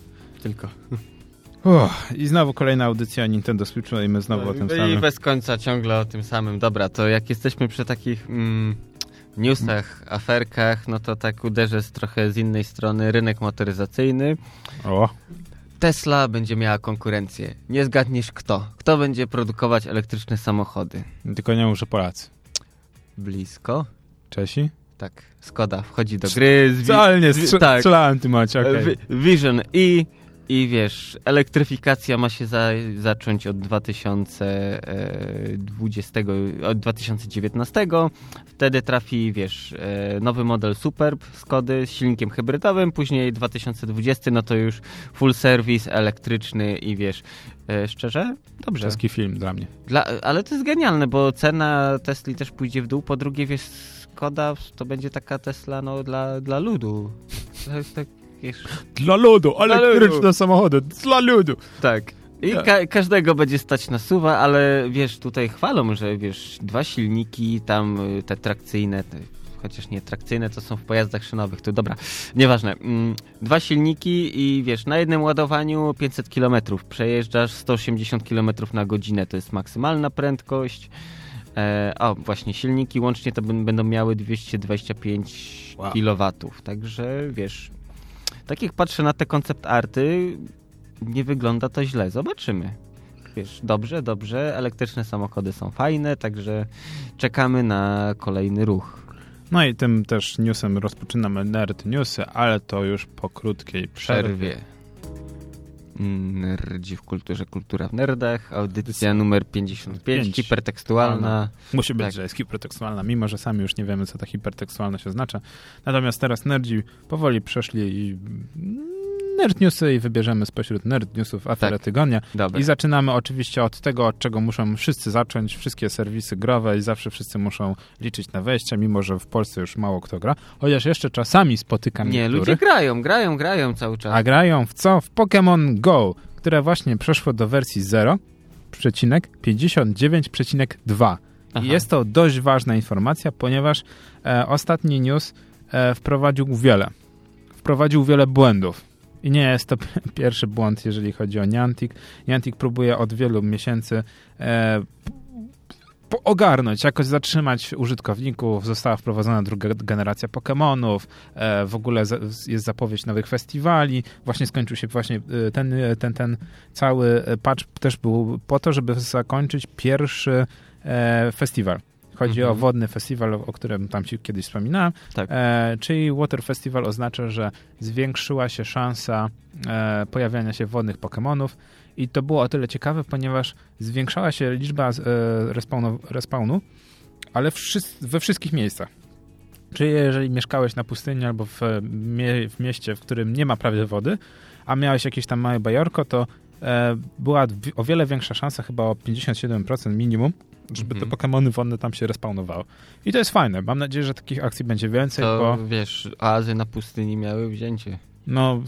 Tylko. Uff, I znowu kolejna audycja Nintendo Switchu i my znowu o tym I samym. bez końca ciągle o tym samym. Dobra, to jak jesteśmy przy takich mm, newsach, aferkach, no to tak uderzę z trochę z innej strony. Rynek motoryzacyjny. O, Tesla będzie miała konkurencję. Nie zgadniesz kto. Kto będzie produkować elektryczne samochody? tylko nie muszę Polacy. Blisko. Czesi? Tak, Skoda wchodzi do gry. Strze- tak. strzelałem tym macie, okej. Vi- Vision i i wiesz, elektryfikacja ma się za, zacząć od 2020, od 2019. Wtedy trafi, wiesz, e, nowy model Superb Skody z silnikiem hybrydowym, później 2020, no to już full service elektryczny i wiesz, e, szczerze, dobrze. Czeski film dla mnie. Dla, ale to jest genialne, bo cena Tesli też pójdzie w dół. Po drugie, wiesz, Skoda to będzie taka Tesla no, dla, dla ludu. Tak, tak, wiesz, Dla ludu, elektryczne ludu. samochody, dla ludu. tak. I Tak. ka każdego będzie stać na suwa, ale wiesz, tutaj chwalą, że wiesz, dwa silniki tam, y, te trakcyjne, te, chociaż nie trakcyjne, to są w pojazdach szynowych, to dobra, nieważne. Mm, dwa silniki i wiesz, na jednym ładowaniu 500 km, przejeżdżasz 180 km na godzinę, to jest maksymalna prędkość. E, o, właśnie, silniki łącznie to będą miały 225 Wow. kW, także wiesz, tak jak patrzę na te koncept arty, nie wygląda to źle, zobaczymy. wiesz, dobrze, dobrze, elektryczne samochody są fajne, także czekamy na kolejny ruch. No i tym też newsem rozpoczynamy Nerd Newsy, ale to już po krótkiej przerwie. Przerwie. Nerdzi w kulturze, kultura w nerdach, audycja numer 55, Pięć. hipertekstualna. Musi być, Tak. że jest hipertekstualna, mimo że sami już nie wiemy, co ta hipertekstualność oznacza. Natomiast teraz nerdzi powoli przeszli i nerd newsy i wybierzemy spośród nerd newsów aferę Tak. tygodnia. I zaczynamy oczywiście od tego, od czego muszą wszyscy zacząć, wszystkie serwisy growe i zawsze wszyscy muszą liczyć na wejście, mimo że w Polsce już mało kto gra. Chociaż jeszcze czasami spotykam Nie, ludzie niektórych. grają, grają, grają cały czas. A grają w co? W Pokémon Go, które właśnie przeszło do wersji 0,59,2. Aha. I jest to dość ważna informacja, ponieważ e, ostatni news e, wprowadził wiele. Wprowadził wiele błędów. I nie jest to (laughs) pierwszy błąd, jeżeli chodzi o Niantic. Niantic próbuje od wielu miesięcy e, ogarnąć, jakoś zatrzymać użytkowników. Została wprowadzona druga generacja Pokémonów. E, w ogóle za, jest zapowiedź nowych festiwali. Właśnie skończył się właśnie e, ten, e, ten, ten cały e, patch też był po to, żeby zakończyć pierwszy e, festiwal. Chodzi Mhm. o wodny festiwal, o którym tam ci kiedyś wspominałem. Tak. E, czyli Water Festival oznacza, że zwiększyła się szansa e, pojawiania się wodnych Pokémonów i to było o tyle ciekawe, ponieważ zwiększała się liczba e, respawnu, respawnu, ale wszys- we wszystkich miejscach. Czyli jeżeli mieszkałeś na pustyni albo w, mie- w mieście, w którym nie ma prawie wody, a miałeś jakieś tam małe bajorko, to była wi- o wiele większa szansa, chyba o 57% minimum, żeby Mhm. te Pokémony wodne tam się respawnowały. I to jest fajne. Mam nadzieję, że takich akcji będzie więcej, To, bo wiesz, oazy na pustyni miały wzięcie. no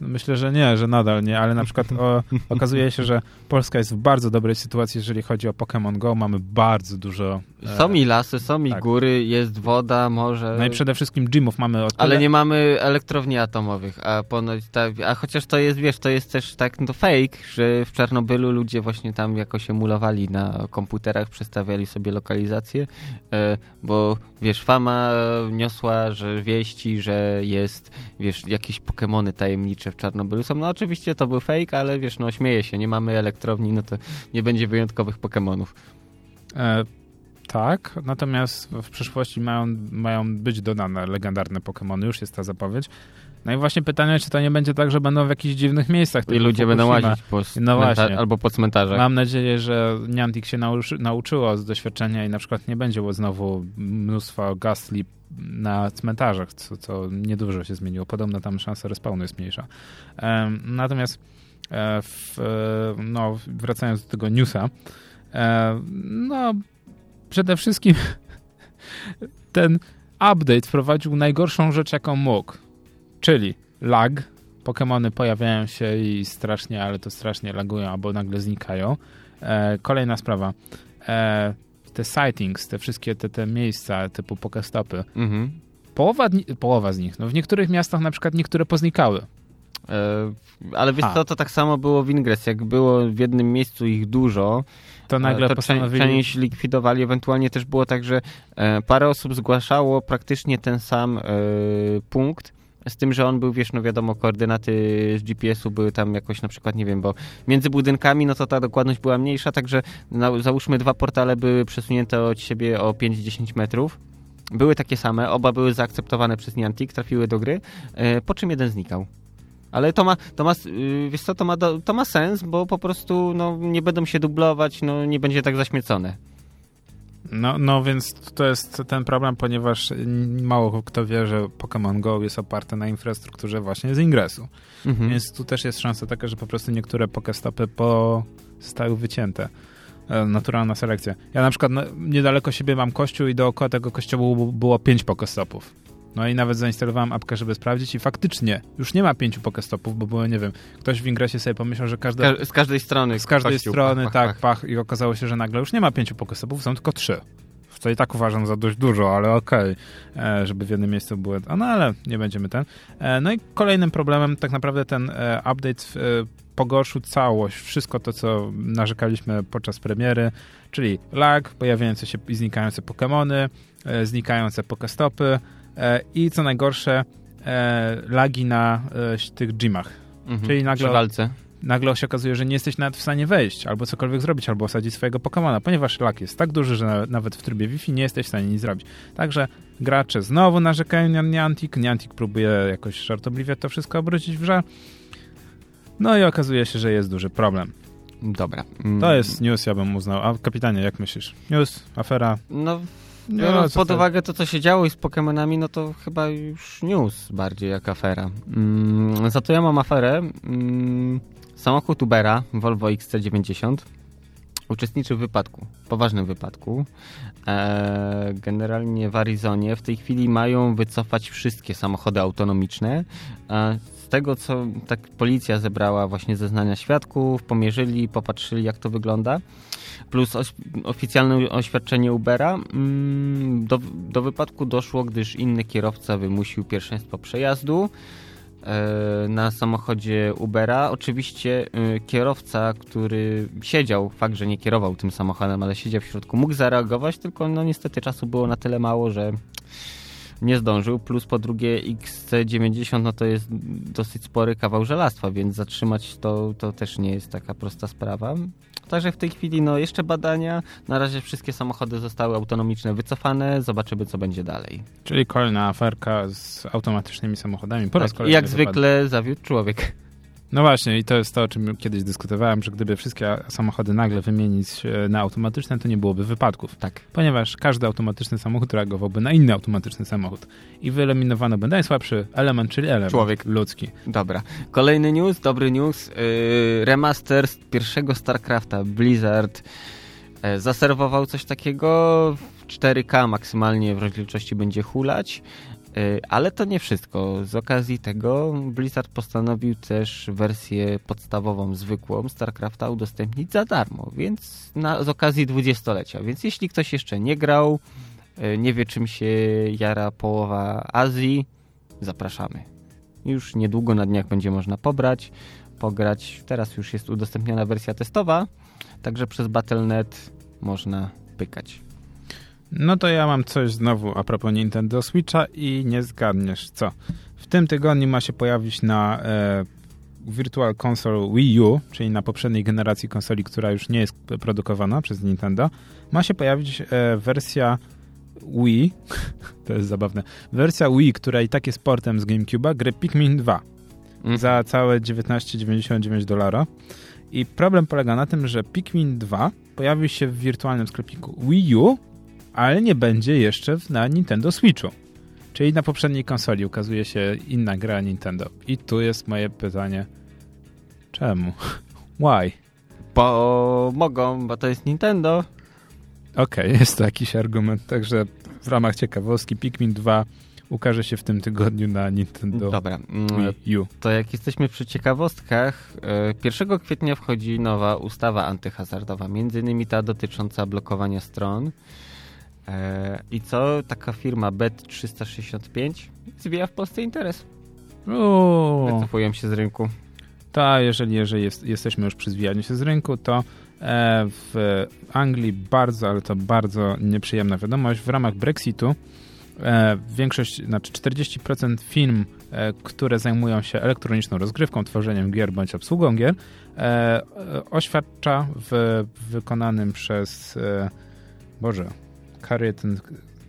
myślę, że nie, że nadal nie, ale na przykład o, (laughs) okazuje się, że Polska jest w bardzo dobrej sytuacji, jeżeli chodzi o Pokémon Go. Mamy bardzo dużo... e, Są i lasy, są i tak. góry, jest woda, morze. No i przede wszystkim gymów mamy o tyle, Ale nie mamy elektrowni atomowych, a ponoć ta, a chociaż to jest, wiesz, to jest też tak no fake, że w Czarnobylu ludzie właśnie tam jakoś emulowali na komputerach, przestawiali sobie lokalizację, e, bo wiesz, fama niosła, że wieści, że jest, wiesz, jakieś Pokemony tajemnicze w Czarnobylu są. No oczywiście to był fake, ale wiesz, no śmieję się, nie mamy elektrowni, no to nie będzie wyjątkowych Pokemonów. E, tak, natomiast w przyszłości mają, mają być dodane legendarne Pokémony, już jest ta zapowiedź. No i właśnie pytanie, czy to nie będzie tak, że będą w jakichś dziwnych miejscach. I ludzie będą Fukushima. łazić po No albo po cmentarzach. Mam nadzieję, że Niantic się nauczy, nauczyło z doświadczenia i na przykład nie będzie było znowu mnóstwo gastli na cmentarzach, co, co niedużo się zmieniło. Podobno tam szansa respawnu jest mniejsza. Em, natomiast e, w, e, no, wracając do tego newsa, e, no przede wszystkim (laughs) ten update wprowadził najgorszą rzecz, jaką mógł, czyli lag. Pokemony pojawiają się i strasznie, ale to strasznie lagują albo nagle znikają. E, kolejna sprawa. E, te sightings, te wszystkie te, te miejsca typu Pokestopy, Mhm. połowa, połowa z nich, no w niektórych miastach na przykład niektóre poznikały. E, ale wiesz A. co, to tak samo było w Ingress. Jak było w jednym miejscu ich dużo, To nagle e, to postanowili... część likwidowali. Ewentualnie też było tak, że e, parę osób zgłaszało praktycznie ten sam e, punkt. Z tym, że on był, wiesz, no wiadomo, koordynaty z GPS-u były tam jakoś na przykład, nie wiem, bo między budynkami, no to ta dokładność była mniejsza, także na, załóżmy dwa portale były przesunięte od siebie o 5-10 metrów. Były takie same, oba były zaakceptowane przez Niantic, trafiły do gry, e, po czym jeden znikał. Ale to ma, to ma, yy, wiesz co, to ma, to ma sens, bo po prostu no, nie będą się dublować, no, nie będzie tak zaśmiecone. No, no więc to jest ten problem, ponieważ mało kto wie, że Pokémon Go jest oparte na infrastrukturze właśnie z ingresu. Mhm. Więc tu też jest szansa taka, że po prostu niektóre Pokestopy po... zostały wycięte. E, Naturalna selekcja. Ja na przykład no, niedaleko siebie mam kościół i dookoła tego kościoła było pięć Pokestopów. No i nawet zainstalowałem apkę, żeby sprawdzić i faktycznie już nie ma pięciu Pokestopów, bo było, nie wiem, ktoś w ingresie sobie pomyślał, że każda, Ka- z każdej strony. z każdej kościół, strony, pach, tak, pach, pach. i okazało się, że nagle już nie ma pięciu Pokestopów, są tylko trzy. Co i tak uważam za dość dużo, ale okej, e, żeby w jednym miejscu były. No ale nie będziemy ten. E, no i kolejnym problemem tak naprawdę ten e, update pogorszył całość, wszystko to, co narzekaliśmy podczas premiery, czyli lag, pojawiające się i znikające Pokémony, znikające Pokestopy i co najgorsze, e, lagi na e, tych gymach. Mhm. czyli nagle- walce. nagle się okazuje, że nie jesteś nawet w stanie wejść, albo cokolwiek zrobić, albo osadzić swojego Pokemona, ponieważ lak jest tak duży, że nawet w trybie Wi-Fi nie jesteś w stanie nic zrobić. Także gracze znowu narzekają na Niantic, Niantic próbuje jakoś żartobliwie to wszystko obrócić w żal. No i okazuje się, że jest duży problem. Dobra. To jest news, ja bym uznał. A kapitanie, jak myślisz? News, afera? No, biorąc pod uwagę to, co się działo i z Pokémonami, no to chyba już news bardziej jak afera. Mm, za to ja mam aferę. Mm, samochód Ubera, Volvo XC90, uczestniczy w wypadku, poważnym wypadku. E, generalnie w Arizonie w tej chwili mają wycofać wszystkie samochody autonomiczne. E, z tego, co tak policja zebrała właśnie zeznania świadków, pomierzyli, popatrzyli jak to wygląda, plus oficjalne oświadczenie Ubera, mm, do, do wypadku doszło, gdyż inny kierowca wymusił pierwszeństwo przejazdu e, na samochodzie Ubera. Oczywiście e, kierowca, który siedział, fakt, że nie kierował tym samochodem, ale siedział w środku, mógł zareagować, tylko no niestety czasu było na tyle mało, że nie zdążył, plus po drugie XC90 no to jest dosyć spory kawał żelastwa, więc zatrzymać to, to też nie jest taka prosta sprawa. Także w tej chwili no jeszcze badania, na razie wszystkie samochody zostały autonomiczne wycofane, zobaczymy co będzie dalej. Czyli kolejna aferka z automatycznymi samochodami. Po raz tak, jak zwykle zawiódł człowiek. No właśnie, i to jest to, o czym kiedyś dyskutowałem, że gdyby wszystkie samochody nagle wymienić na automatyczne, to nie byłoby wypadków. Tak. Ponieważ każdy automatyczny samochód reagowałby na inny automatyczny samochód. I wyeliminowano by najsłabszy element, czyli element Człowiek. ludzki. Dobra. Kolejny news, dobry news. Yy, remaster z pierwszego StarCrafta, Blizzard yy, zaserwował coś takiego. 4K maksymalnie w rozdzielczości będzie hulać. E, ale to nie wszystko. Z okazji tego Blizzard postanowił też wersję podstawową, zwykłą StarCrafta udostępnić za darmo, więc na, z okazji dwudziestolecia. Więc jeśli ktoś jeszcze nie grał, e, nie wie czym się jara połowa Azji, zapraszamy. Już niedługo na dniach będzie można pobrać, pograć. Teraz już jest udostępniona wersja testowa, także przez Battle.net można pykać. No to ja mam coś znowu a propos Nintendo Switcha i nie zgadniesz co. W tym tygodniu ma się pojawić na e, Virtual Console Wii U, czyli na poprzedniej generacji konsoli, która już nie jest produkowana przez Nintendo, ma się pojawić e, wersja Wii, (laughs) to jest zabawne, wersja Wii, która i tak jest portem z GameCube'a, gry Pikmin 2 mm. za całe 19,99 dolara. I problem polega na tym, że Pikmin 2 pojawił się w wirtualnym sklepiku Wii U ale nie będzie jeszcze na Nintendo Switchu. Czyli na poprzedniej konsoli ukazuje się inna gra Nintendo. I tu jest moje pytanie. Czemu? (laughs) Why? Bo mogą, bo to jest Nintendo. Okej, okay, (laughs) jest to jakiś argument. Także w ramach ciekawostki Pikmin 2 ukaże się w tym tygodniu na Nintendo Dobra, Wii U. To jak jesteśmy przy ciekawostkach, 1 e, kwietnia wchodzi nowa ustawa antyhazardowa, między innymi ta dotycząca blokowania stron. E, I co taka firma Bet365 zwija w Polsce interes. Wycofują się z rynku. Tak, jeżeli, jeżeli jest, jesteśmy już przy zwijaniu się z rynku, to e, w Anglii bardzo, ale to bardzo nieprzyjemna wiadomość. W ramach Brexitu e, większość, znaczy 40% firm, które zajmują się elektroniczną rozgrywką, tworzeniem gier bądź obsługą gier, oświadcza w wykonanym przez Boże, ten,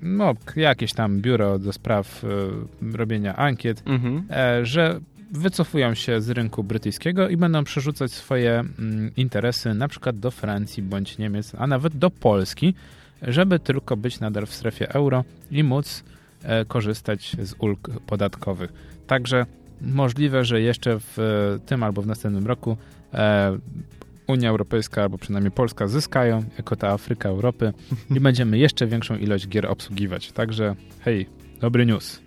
no jakieś tam biuro do spraw y, robienia ankiet, mhm. e, że wycofują się z rynku brytyjskiego i będą przerzucać swoje mm, interesy na przykład do Francji bądź Niemiec, a nawet do Polski, żeby tylko być nadal w strefie euro i móc e, korzystać z ulg podatkowych. Także możliwe, że jeszcze w tym albo w następnym roku e, Unia Europejska, albo przynajmniej Polska zyskają, jako ta Afryka Europy i będziemy jeszcze większą ilość gier obsługiwać. Także hej, dobry news.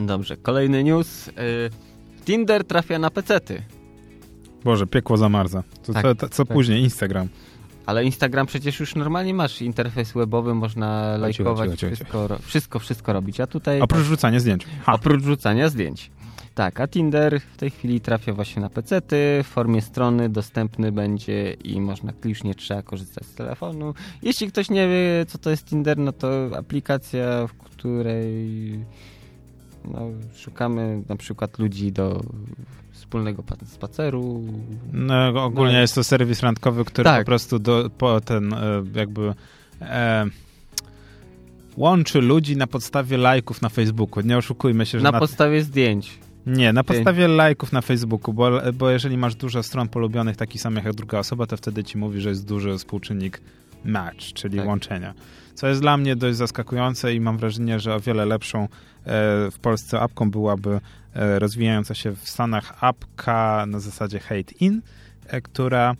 Dobrze, kolejny news. Y, Tinder trafia na pecety. Boże, piekło zamarza. To, tak, to, co tak. później? Instagram. Ale Instagram przecież już normalnie masz interfejs webowy, można lajkować, wszystko, wszystko, wszystko robić. A tutaj... Oprócz rzucania zdjęć. Ha. Oprócz rzucania zdjęć. Tak, a Tinder w tej chwili trafia właśnie na pecety, w formie strony dostępny będzie i można już nie trzeba korzystać z telefonu. Jeśli ktoś nie wie, co to jest Tinder, no to aplikacja, w której No, szukamy na przykład ludzi do wspólnego spaceru. No, ogólnie no. jest to serwis randkowy, który tak. po prostu do, po ten e, jakby e, łączy ludzi na podstawie lajków na Facebooku. Nie oszukujmy się, że na, na podstawie zdjęć. Nie, na podstawie lajków na Facebooku, bo, bo jeżeli masz dużo stron polubionych takich samych jak druga osoba, to wtedy ci mówi, że jest duży współczynnik match, czyli tak. łączenia. Co jest dla mnie dość zaskakujące i mam wrażenie, że o wiele lepszą e, w Polsce apką byłaby e, rozwijająca się w Stanach apka na zasadzie Hate In, e, która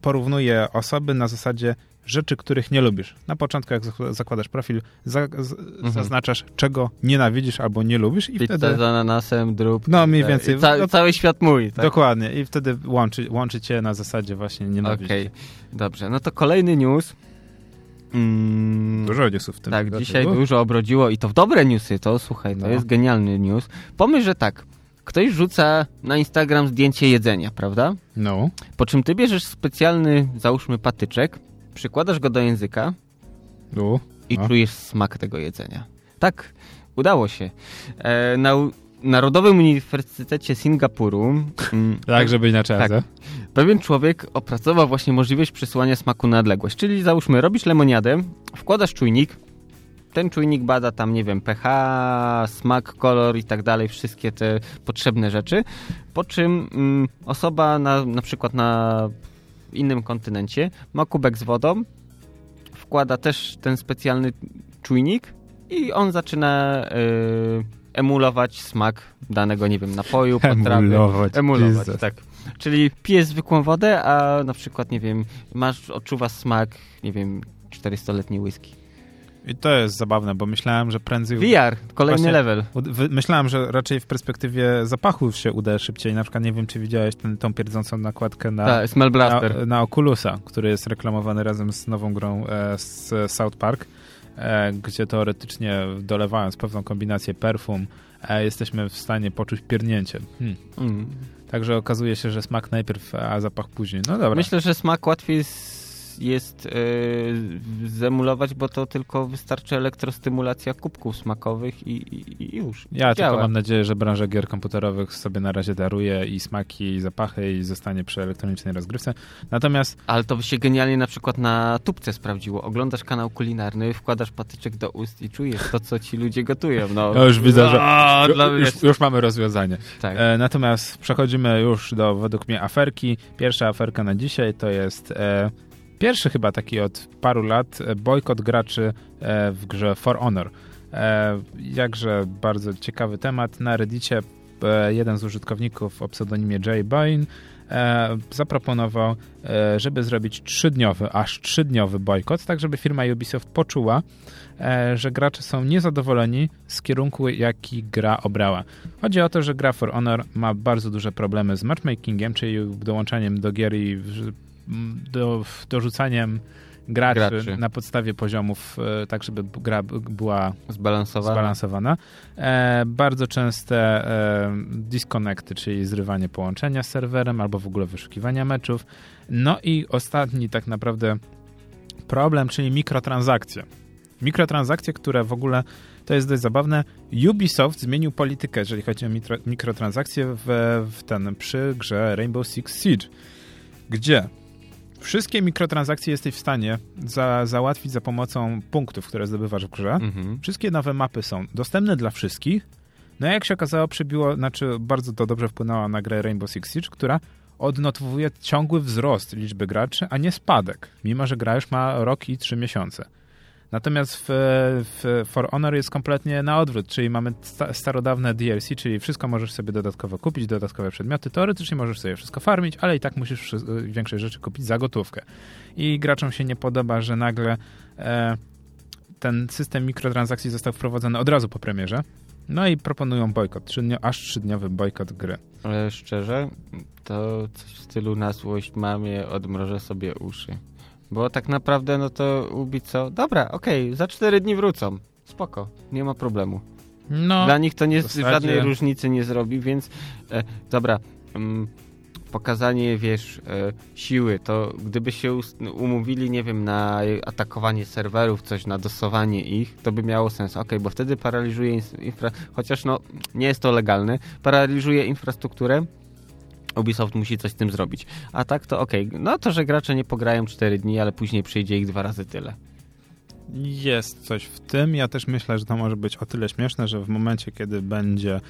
porównuje osoby na zasadzie rzeczy, których nie lubisz. Na początku, jak zakładasz profil, za, z, mhm. zaznaczasz, czego nienawidzisz albo nie lubisz i Pizza wtedy... z ananasem, drób. No, mniej więcej. Ca no, cały świat mój. Tak? Dokładnie. I wtedy łączy, łączy cię na zasadzie właśnie nienawiści. Okej, okay. dobrze. No to kolejny news. Mm, dużo newsów w tym. Tak, dzisiaj dużo obrodziło i to w dobre newsy, to słuchaj, to no. jest genialny news. Pomyśl, że tak, ktoś rzuca na Instagram zdjęcie jedzenia, prawda? No. Po czym ty bierzesz specjalny, załóżmy, patyczek, przykładasz go do języka no. i czujesz smak tego jedzenia. Tak, udało się. E, na Narodowym Uniwersytecie Singapuru... Mm, (laughs) tak, żeby inaczej. Tak, pewien człowiek opracował właśnie możliwość przesyłania smaku na odległość. Czyli załóżmy, robisz lemoniadę, wkładasz czujnik, ten czujnik bada tam, nie wiem, pH, smak, kolor i tak dalej, wszystkie te potrzebne rzeczy, po czym mm, osoba na, na przykład na innym kontynencie ma kubek z wodą, wkłada też ten specjalny czujnik i on zaczyna yy, emulować smak danego, nie wiem, napoju, potrawy. Emulować. Emulować, Jesus. tak. Czyli pijesz zwykłą wodę, a na przykład, nie wiem, masz, odczuwasz smak, nie wiem, 400-letniej whisky. I to jest zabawne, bo myślałem, że prędzej... VR, kolejny właśnie, level. Myślałem, że raczej w perspektywie zapachów się uda szybciej. Na przykład nie wiem, czy widziałeś ten, tą pierdzącą nakładkę na, Ta, Smell Blaster. na, na Oculusa, który jest reklamowany razem z nową grą e, z South Park, e, gdzie teoretycznie dolewając pewną kombinację perfum, e, jesteśmy w stanie poczuć piernięcie. Hmm. Mm. Także okazuje się, że smak najpierw, a zapach później. No dobra. Myślę, że smak łatwiej jest yy, zemulować, bo to tylko wystarczy elektrostymulacja kubków smakowych i, i, i już. Ja działa. tylko mam nadzieję, że branża gier komputerowych sobie na razie daruje i smaki, i zapachy i zostanie przy elektronicznej rozgrywce. Natomiast... Ale to by się genialnie na przykład na tubce sprawdziło. Oglądasz kanał kulinarny, wkładasz patyczek do ust i czujesz to, co ci ludzie gotują. No, (laughs) ja już widzę, że już, już, mamy rozwiązanie. Tak. E, natomiast przechodzimy już do, według mnie, aferki. Pierwsza aferka na dzisiaj to jest e, pierwszy chyba taki od paru lat e, bojkot graczy e, w grze For Honor. E, jakże bardzo ciekawy temat. Na Reddicie jeden z użytkowników o pseudonimie Jay Boyne zaproponował, żeby zrobić trzydniowy, aż trzydniowy bojkot, tak żeby firma Ubisoft poczuła, że gracze są niezadowoleni z kierunku, jaki gra obrała. Chodzi o to, że gra For Honor ma bardzo duże problemy z matchmakingiem, czyli dołączaniem do gier i do, dorzucaniem graczy, graczy, na podstawie poziomów, e, tak żeby gra była zbalansowana. zbalansowana. E, bardzo częste e, disconnecty, czyli zrywanie połączenia z serwerem albo w ogóle wyszukiwania meczów. No i ostatni tak naprawdę problem, czyli mikrotransakcje. Mikrotransakcje, które w ogóle to jest dość zabawne. Ubisoft zmienił politykę, jeżeli chodzi o mikro, mikrotransakcje w, w ten przy grze Rainbow Six Siege, gdzie wszystkie mikrotransakcje jesteś w stanie za, załatwić za pomocą punktów, które zdobywasz w grze. Mhm. Wszystkie nowe mapy są dostępne dla wszystkich. No jak się okazało, przybiło, znaczy bardzo to dobrze wpłynęło na grę Rainbow Six Siege, która odnotowuje ciągły wzrost liczby graczy, a nie spadek, mimo że gra już ma rok i trzy miesiące. Natomiast w, w For Honor jest kompletnie na odwrót, czyli mamy starodawne DLC, czyli wszystko możesz sobie dodatkowo kupić, dodatkowe przedmioty. Teoretycznie możesz sobie wszystko farmić, ale i tak musisz większej rzeczy kupić za gotówkę. I graczom się nie podoba, że nagle e, ten system mikrotransakcji został wprowadzony od razu po premierze. No i proponują bojkot, trzydnio, aż trzydniowy bojkot gry. Ale szczerze, to coś w stylu na złość mamie odmrożę sobie uszy. Bo tak naprawdę, no to Ubi co? Dobra, okej, okay, za cztery dni wrócą. Spoko, nie ma problemu. No, Dla nich to nie, zasadzie... żadnej różnicy nie zrobi, więc e, dobra. Mm, pokazanie, wiesz, e, siły, to gdyby się umówili, nie wiem, na atakowanie serwerów, coś, na dosowanie ich, to by miało sens. Ok, bo wtedy paraliżuje infra... chociaż no, nie jest to legalne, paraliżuje infrastrukturę, Ubisoft musi coś z tym zrobić. A tak to ok, no to, że gracze nie pograją 4 dni, ale później przyjdzie ich dwa razy tyle. Jest coś w tym. Ja też myślę, że to może być o tyle śmieszne, że w momencie, kiedy będzie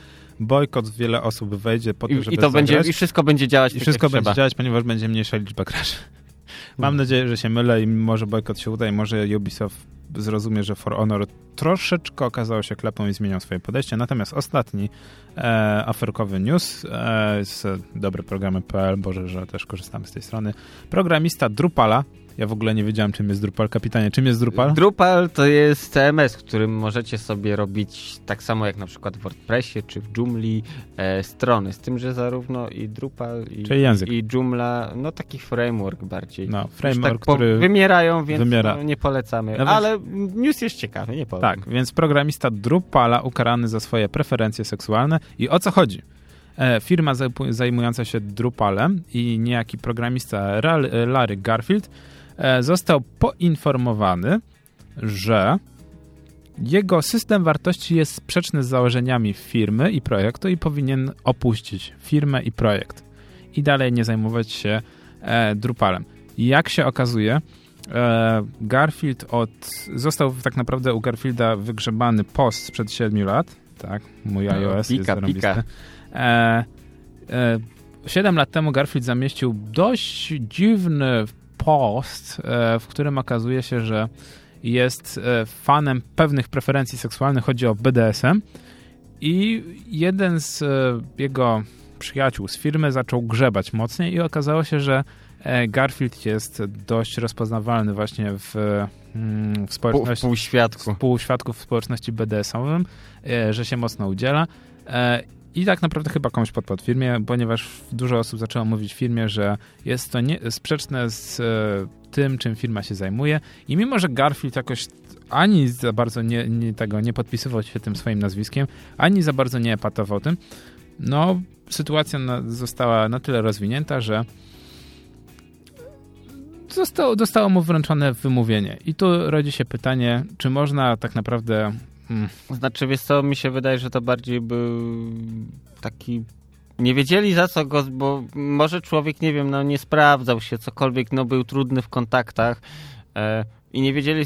bojkot, wiele osób wejdzie po to, żeby I, to zagrać, będzie, I wszystko będzie działać I tak wszystko będzie trzeba. działać, ponieważ będzie mniejsza liczba graczy. (laughs) Mam hmm. nadzieję, że się mylę i może bojkot się uda i może Ubisoft zrozumie, że For Honor troszeczkę okazało się klepą i zmieniał swoje podejście. Natomiast ostatni e, aferkowy news e, z dobre programy.pl, Boże, że też korzystamy z tej strony. Programista Drupala ja w ogóle nie wiedziałem, czym jest Drupal. Kapitanie, czym jest Drupal? Drupal to jest CMS, w którym możecie sobie robić tak samo jak na przykład w WordPressie czy w Joomla e, strony. Z tym, że zarówno i Drupal i, Czyli język. i Joomla, no taki framework bardziej. No, framework, tak który wymierają, więc wymiera. no, nie polecamy. No Ale news jest ciekawy, nie powiem. Tak, więc programista Drupala ukarany za swoje preferencje seksualne. I o co chodzi? E, firma zajmująca się Drupalem i niejaki programista Larry Garfield E, został poinformowany, że jego system wartości jest sprzeczny z założeniami firmy i projektu i powinien opuścić firmę i projekt i dalej nie zajmować się e, Drupalem. Jak się okazuje, e, Garfield od, został tak naprawdę u Garfielda wygrzebany post sprzed 7 lat, tak, mój no, iOS pika, jest pika. E, e, 7 lat temu Garfield zamieścił dość dziwny post, e, w którym okazuje się, że jest e, fanem pewnych preferencji seksualnych, chodzi o BDSM i jeden z e, jego przyjaciół z firmy zaczął grzebać mocniej i okazało się, że Garfield jest dość rozpoznawalny właśnie w, mm, w społeczności... Półświadku. Półświadku w społeczności BDSM-owym, że się mocno udziela i tak naprawdę chyba komuś podpadł firmie, ponieważ dużo osób zaczęło mówić firmie, że jest to nie, sprzeczne z e, tym, czym firma się zajmuje. I mimo, że Garfield jakoś ani za bardzo nie, nie, tego nie podpisywał się tym swoim nazwiskiem, ani za bardzo nie epatował tym, no sytuacja na, została na tyle rozwinięta, że zostało, zostało mu wręczone wymówienie. I tu rodzi się pytanie, czy można tak naprawdę Hmm. Znaczy, wiesz co, mi się wydaje, że to bardziej był taki... Nie wiedzieli za co go, bo może człowiek, nie wiem, no nie sprawdzał się, cokolwiek, no był trudny w kontaktach e, i nie wiedzieli,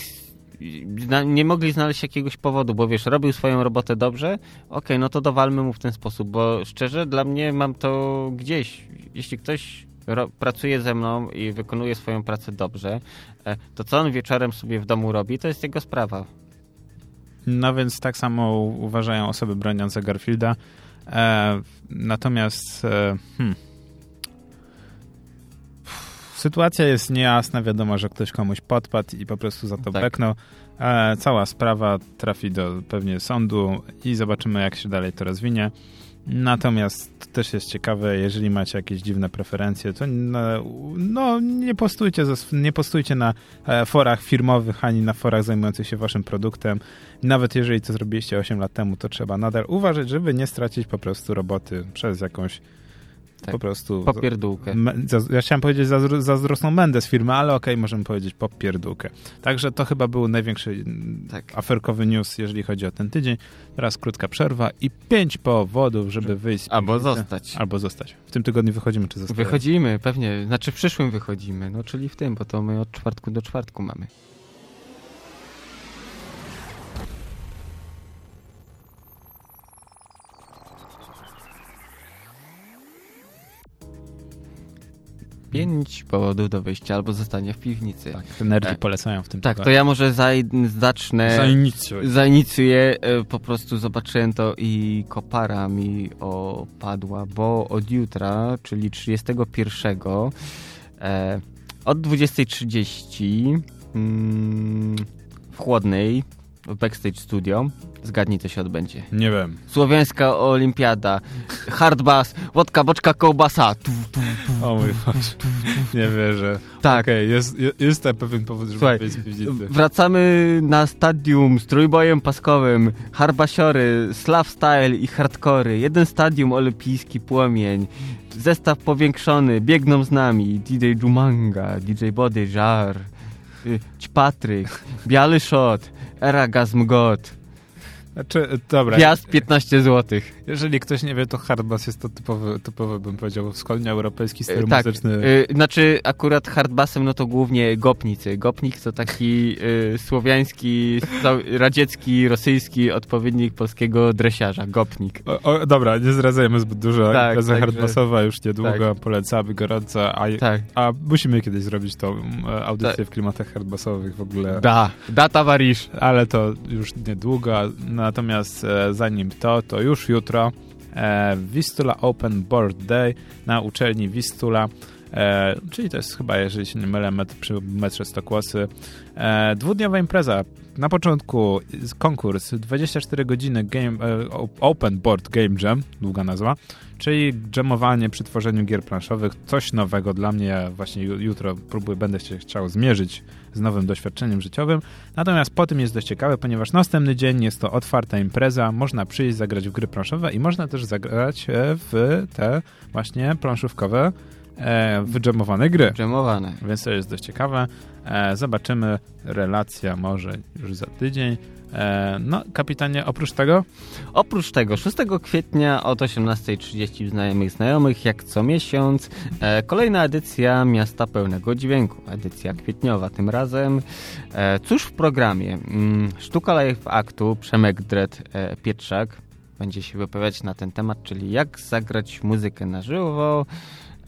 nie mogli znaleźć jakiegoś powodu, bo wiesz, robił swoją robotę dobrze, okej, okay, no to dowalmy mu w ten sposób, bo szczerze dla mnie mam to gdzieś, jeśli ktoś pracuje ze mną i wykonuje swoją pracę dobrze, e, to co on wieczorem sobie w domu robi, to jest jego sprawa. No więc tak samo uważają osoby broniące Garfielda. E, natomiast e, hmm, sytuacja jest niejasna. Wiadomo, że ktoś komuś podpadł i po prostu za to tak. beknął. E, cała sprawa trafi do pewnie sądu i zobaczymy, jak się dalej to rozwinie. Natomiast też jest ciekawe, jeżeli macie jakieś dziwne preferencje, to no, nie, postujcie, nie postujcie na e, forach firmowych ani na forach zajmujących się waszym produktem. Nawet jeżeli to zrobiliście 8 lat temu, to trzeba nadal uważać, żeby nie stracić po prostu roboty przez jakąś tak. Po prostu. Popierdółkę. Ja chciałem powiedzieć zazdrosną z firmy, ale okej, okay, możemy powiedzieć popierdółkę. Także to chyba był największy tak. aferkowy news, jeżeli chodzi o ten tydzień. Teraz krótka przerwa i pięć powodów, żeby wyjść. Albo zostać. Albo zostać. W tym tygodniu wychodzimy, czy zostajemy? Wychodzimy, pewnie. Znaczy w przyszłym wychodzimy, no czyli w tym, bo to my od czwartku do czwartku mamy. Pięć powodów do wyjścia albo zostania w piwnicy. Tak, energii tak. polecają w tym Tak, to ja może zacznę. Zainicjuj. Zainicjuję. E, po prostu zobaczyłem to i kopara mi opadła, bo od jutra, czyli 31 e, od 20.30 mm, w chłodnej w Backstage Studio. Zgadnij, co się odbędzie. Nie wiem. Słowiańska Olimpiada. Hard bass, wodka, boczka, kołbasa. Tu, tu, tu, o mój Boże. Nie wierzę. Tak. Okay, jest, jest ten pewien powód, żeby Słuchaj, Wracamy na stadium z trójbojem paskowym. Harbasiory, slav style i hardkory. Jeden stadium olimpijski płomień. zestaw powiększony, biegną z nami DJ Jumanga, DJ Body Jar, y, Patryk, Biały Shot, Eragasm God, znaczy, dobra. Gwiazd 15 zł. Jeżeli ktoś nie wie, to hardbass jest to typowy, typowy bym powiedział, wschodnioeuropejski styl tak, muzyczny. Yy, znaczy, akurat hardbassem, no to głównie gopnicy. Gopnik to taki yy, słowiański, radziecki, rosyjski odpowiednik polskiego dresiarza. Gopnik. O, o, dobra, nie zdradzajmy zbyt dużo. Tak, Impreza tak, hardbassowa już niedługo, tak. polecamy gorąco. A, tak. a musimy kiedyś zrobić tą audycję tak. w klimatach hardbassowych w ogóle. Da, da towarzysz. Ale to już niedługo. Natomiast e, zanim to, to już jutro e, Vistula Open Board Day na uczelni Vistula. E, czyli to jest chyba, jeżeli się nie mylę, metr, przy metrze Stokłosy. E, dwudniowa impreza. Na początku konkurs 24 godziny game, e, Open Board Game Jam, długa nazwa, czyli jamowanie przy tworzeniu gier planszowych. Coś nowego dla mnie. Ja właśnie jutro próbuję, będę się chciał zmierzyć z nowym doświadczeniem życiowym. Natomiast po tym jest dość ciekawe, ponieważ następny dzień jest to otwarta impreza, można przyjść, zagrać w gry planszowe i można też zagrać e, w te właśnie planszówkowe e, wydżemowane gry. Dżemowane. Więc to jest dość ciekawe. E, zobaczymy. Relacja może już za tydzień. E, no, kapitanie, oprócz tego? Oprócz tego, 6 kwietnia od 18.30 znajomych znajomych, jak co miesiąc, e, kolejna edycja Miasta Pełnego Dźwięku. Edycja kwietniowa tym razem. E, cóż w programie? Mm, sztuka live aktu, Przemek Dred e, Pietrzak będzie się wypowiadać na ten temat, czyli jak zagrać muzykę na żywo,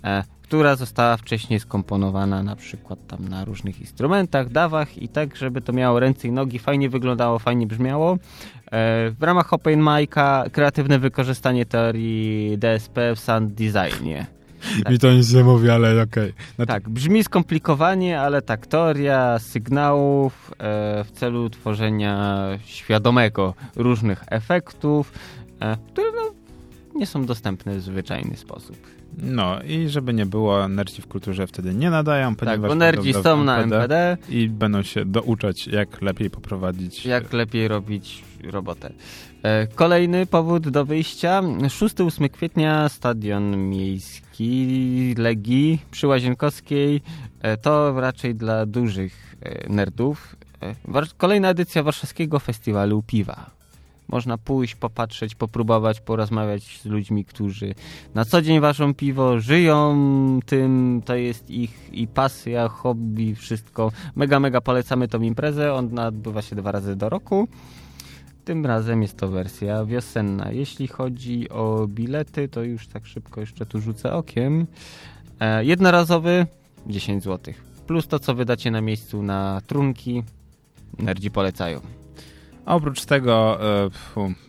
e, która została wcześniej skomponowana na przykład tam na różnych instrumentach, dawach i tak, żeby to miało ręce i nogi, fajnie wyglądało, fajnie brzmiało. E, w ramach Open Mic'a kreatywne wykorzystanie teorii DSP w sound designie. Tak. (laughs) Mi to nic nie mówi, ale okej. Okay. Tak, brzmi skomplikowanie, ale tak, teoria sygnałów e, w celu tworzenia świadomego różnych efektów, e, które no, nie są dostępne w zwyczajny sposób. No i żeby nie było, nerci w kulturze wtedy nie nadają, ponieważ... Tak, bo nerdzi są na MPD. I będą się douczać, jak lepiej poprowadzić... Jak lepiej robić robotę. E, kolejny powód do wyjścia. 6-8 kwietnia Stadion Miejski Legii przy Łazienkowskiej. E, to raczej dla dużych e, nerdów. Kolejna edycja Warszawskiego Festiwalu Piwa. Można pójść, popatrzeć, popróbować, porozmawiać z ludźmi, którzy na co dzień ważą piwo, żyją tym, to jest ich i pasja, hobby, wszystko. Mega, mega polecamy tą imprezę. Ona odbywa się dwa razy do roku. Tym razem jest to wersja wiosenna. Jeśli chodzi o bilety, to już tak szybko jeszcze tu rzucę okiem. E, jednorazowy 10 zł. Plus to, co wydacie na miejscu na trunki. Nerdzi polecają. A oprócz tego, e,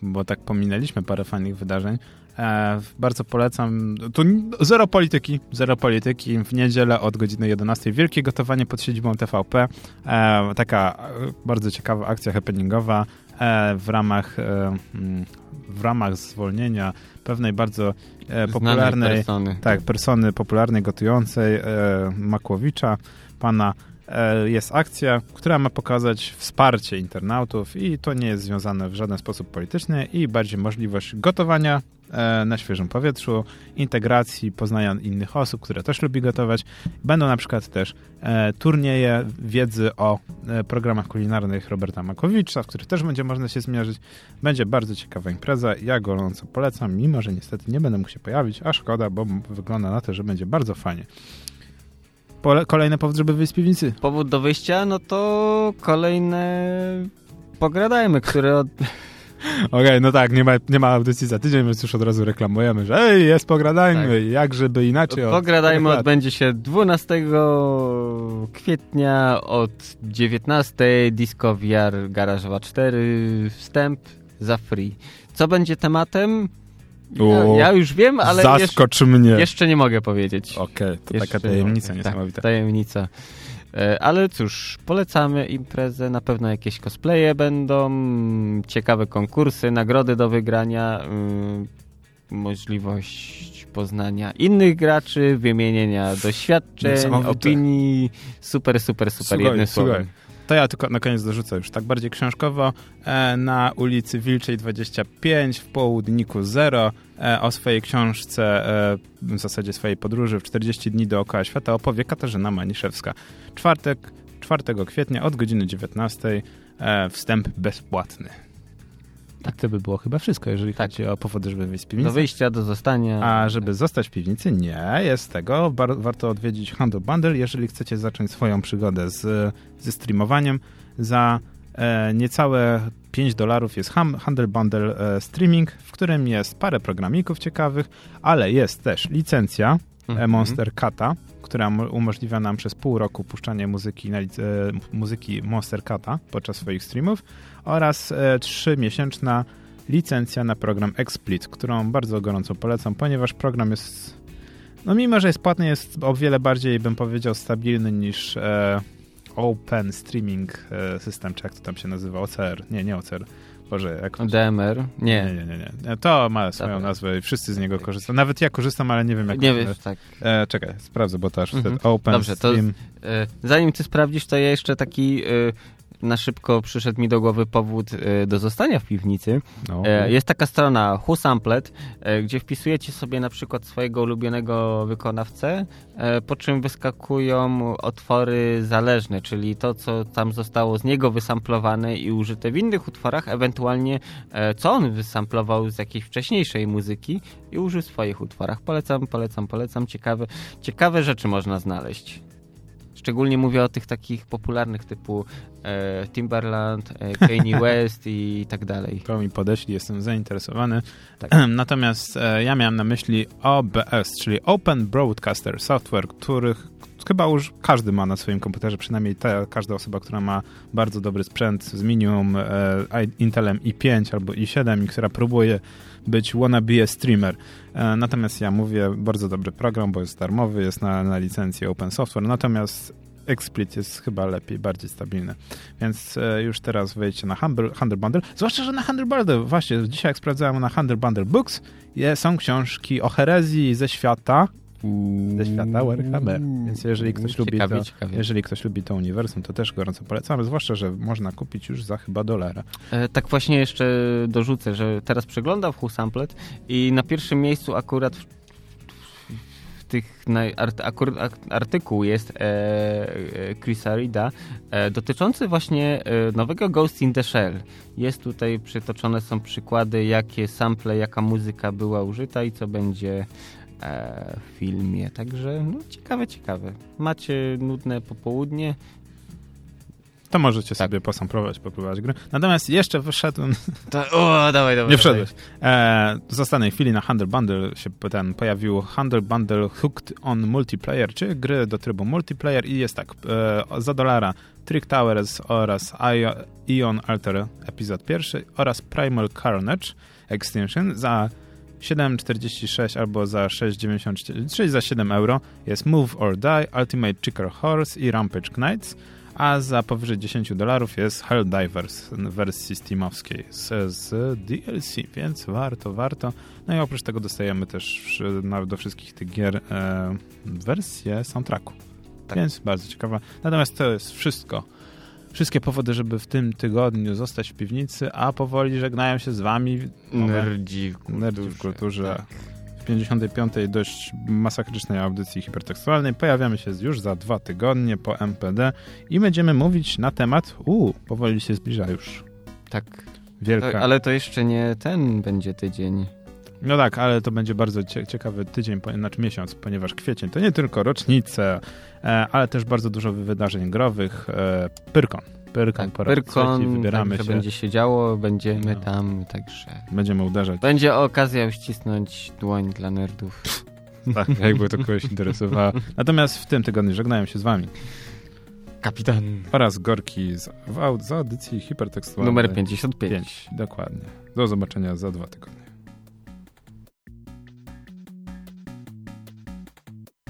bo tak pominęliśmy parę fajnych wydarzeń, e, bardzo polecam. Tu zero polityki, zero polityki. W niedzielę od godziny 11 wielkie gotowanie pod siedzibą TVP. E, taka bardzo ciekawa akcja happeningowa w ramach mm, w ramach zwolnienia pewnej bardzo popularnej persony. tak, persony popularnej gotującej Makłowicza, pana jest akcja, która ma pokazać wsparcie internautów i to nie jest związane w żaden sposób politycznie i bardziej możliwość gotowania e, na świeżym powietrzu, integracji, poznania innych osób, które też lubi gotować. Będą na przykład też e, turnieje wiedzy o programach kulinarnych Roberta Makowicza, w których też będzie można się zmierzyć. Będzie bardzo ciekawa impreza. Ja gorąco polecam, mimo że niestety nie będę mógł się pojawić, a szkoda, bo wygląda na to, że będzie bardzo fajnie. Kolejny powód, żeby wyjść z piwnicy. Powód do wyjścia, no to kolejne pogradajmy, które od... (laughs) Okej, okay, no tak, nie ma, nie ma audycji za tydzień, więc już od razu reklamujemy, że ej, jest pogradajmy, tak. jak żeby inaczej. Pogradajmy od, odbędzie się 12 kwietnia od 19 Disco VR Garażowa 4 wstęp za free. Co będzie tematem? Ja, ja, już wiem, ale Zaskocz jeszcze, mnie. jeszcze nie mogę powiedzieć. Okej, okay, to jeszcze taka tajemnica niesamowita. Tak, tajemnica. E, ale cóż, polecamy imprezę, na pewno jakieś cosplaye będą, ciekawe konkursy, nagrody do wygrania, mm, możliwość poznania innych graczy, wymienienia doświadczeń, opinii. Super, super, super. Słuchaj, Jednym słowem. To ja tylko na koniec dorzucę już tak bardziej książkowo. E, na ulicy Wilczej 25 w południku Zero e, o swojej książce, e, w zasadzie swojej podróży w 40 dni dookoła świata opowie Katarzyna Maniszewska. Czwartek, 4 kwietnia od godziny 19 e, wstęp bezpłatny. Tak to by było chyba wszystko, jeżeli Tak. chodzi o powody, żeby wyjść z piwnicy. Do wyjścia, do zostania. A żeby zostać w piwnicy, nie jest tego. Bar- warto odwiedzić Handle Bundle, jeżeli chcecie zacząć swoją przygodę z, ze streamowaniem. Za e, niecałe 5 dolarów jest ham, Handle Bundle e, Streaming, w którym jest parę programików ciekawych, ale jest też licencja e, Mhm. Monster Cata, która mo- umożliwia nam przez pół roku puszczanie muzyki, na e, muzyki Monster Cata podczas swoich streamów oraz e, trzymiesięczna licencja na program XSplit, którą bardzo gorąco polecam, ponieważ program jest, no mimo, że jest płatny, jest o wiele bardziej, bym powiedział, stabilny niż e, Open Streaming e, System, czy jak to tam się nazywa, OCR. Nie, nie OCR. Boże, jak to DMR? nie, Nie. nie, nie, nie. To ma swoją Dobra. nazwę i wszyscy z niego korzystają. Nawet ja korzystam, ale nie wiem jak... Nie wiesz, tak. E, czekaj, sprawdzę, bo to aż Mhm. wtedy Open Dobrze, to. E, Zanim ty sprawdzisz, to ja jeszcze taki e, na szybko przyszedł mi do głowy powód e, do zostania w piwnicy. No. E, Jest taka strona Whosamplet, e, gdzie wpisujecie sobie na przykład swojego ulubionego wykonawcę, po czym wyskakują otwory zależne, czyli to, co tam zostało z niego wysamplowane i użyte w innych utworach, ewentualnie co on wysamplował z jakiejś wcześniejszej muzyki i użył w swoich utworach. Polecam, polecam, polecam. Ciekawe, ciekawe rzeczy można znaleźć. Szczególnie mówię o tych takich popularnych typu e, Timberland, e, Kanye (laughs) West i tak dalej. To mi podeśli, jestem zainteresowany. Tak. (clears throat) Natomiast e, ja miałem na myśli OBS, czyli Open Broadcaster Software, których chyba już każdy ma na swoim komputerze, przynajmniej ta, każda osoba, która ma bardzo dobry sprzęt z Minium, e, i- Intelem i5 albo i7 i która próbuje być wannabe streamer. E, natomiast ja mówię, bardzo dobry program, bo jest darmowy, jest na, na licencji Open Software, natomiast XSplit jest chyba lepiej, bardziej stabilny. Więc e, już teraz wejdźcie na Humble, Bundle. Zwłaszcza, że na Handle Bundle, właśnie dzisiaj jak sprawdzałem na Handle Bundle Books, je, są książki o herezji ze świata, ze świata Warhammer. Więc jeżeli ktoś lubi ciekawie, to, ciekawie. jeżeli ktoś lubi to uniwersum, to też gorąco polecamy, zwłaszcza, że można kupić już za chyba dolara. E, Tak właśnie jeszcze dorzucę, że teraz przeglądam w Whosamplet i na pierwszym miejscu akurat w, w tych na, art, akurat ak- artykuł jest e, e, Chrisa Rida e, dotyczący właśnie e, nowego Ghost in the Shell. Jest tutaj przytoczone są przykłady, jakie sample, jaka muzyka była użyta i co będzie e, w filmie. Także no, ciekawe, ciekawe. Macie nudne popołudnie, To możecie Tak. sobie posamplować, popróbować gry. Natomiast jeszcze wyszedł to, o, dawaj, dawaj. Nie wszedłeś. E, z ostatniej chwili na Handle Bundle się ten pojawił Handle Bundle Hooked on Multiplayer, czy gry do trybu multiplayer i jest tak, e, za dolara Trick Towers oraz Io- Ion Alter epizod pierwszy oraz Primal Carnage Extinction za 7,46 albo za 6,94, czyli za 7 euro jest Move or Die, Ultimate Chicker Horse i Rampage Knights, a za powyżej 10 dolarów jest Helldivers w wersji steamowskiej z, z DLC, więc warto, warto. No i oprócz tego dostajemy też do wszystkich tych gier e, wersję soundtracku. Tak. Więc bardzo ciekawa. Natomiast to jest wszystko. Wszystkie powody, żeby w tym tygodniu zostać w piwnicy, a powoli żegnają się z wami Nerdzi w kulturze. Nerdzi w kulturze. Tak. w 55. dość masakrycznej audycji hipertekstualnej. Pojawiamy się już za dwa tygodnie po MPD i będziemy mówić na temat, u, powoli się zbliża już, Tak. wielka. To, ale to jeszcze nie ten będzie tydzień. No tak, ale to będzie bardzo cie ciekawy tydzień, znaczy miesiąc, ponieważ kwiecień to nie tylko rocznice, e, ale też bardzo dużo wydarzeń growych. E, Pyrkon. Pyrkon Tak, po raz trzeci, Pyrkon, wybieramy także się, będzie się działo, będziemy No. tam, także... będziemy uderzać. Będzie okazja uścisnąć dłoń dla nerdów. (laughs) Tak, jakby to kogoś interesowało. Natomiast w tym tygodniu żegnają się z wami Kapitan. oraz Gorki z, w, z audycji hipertekstualnej. Numer 55. 5. Dokładnie. Do zobaczenia za dwa tygodnie.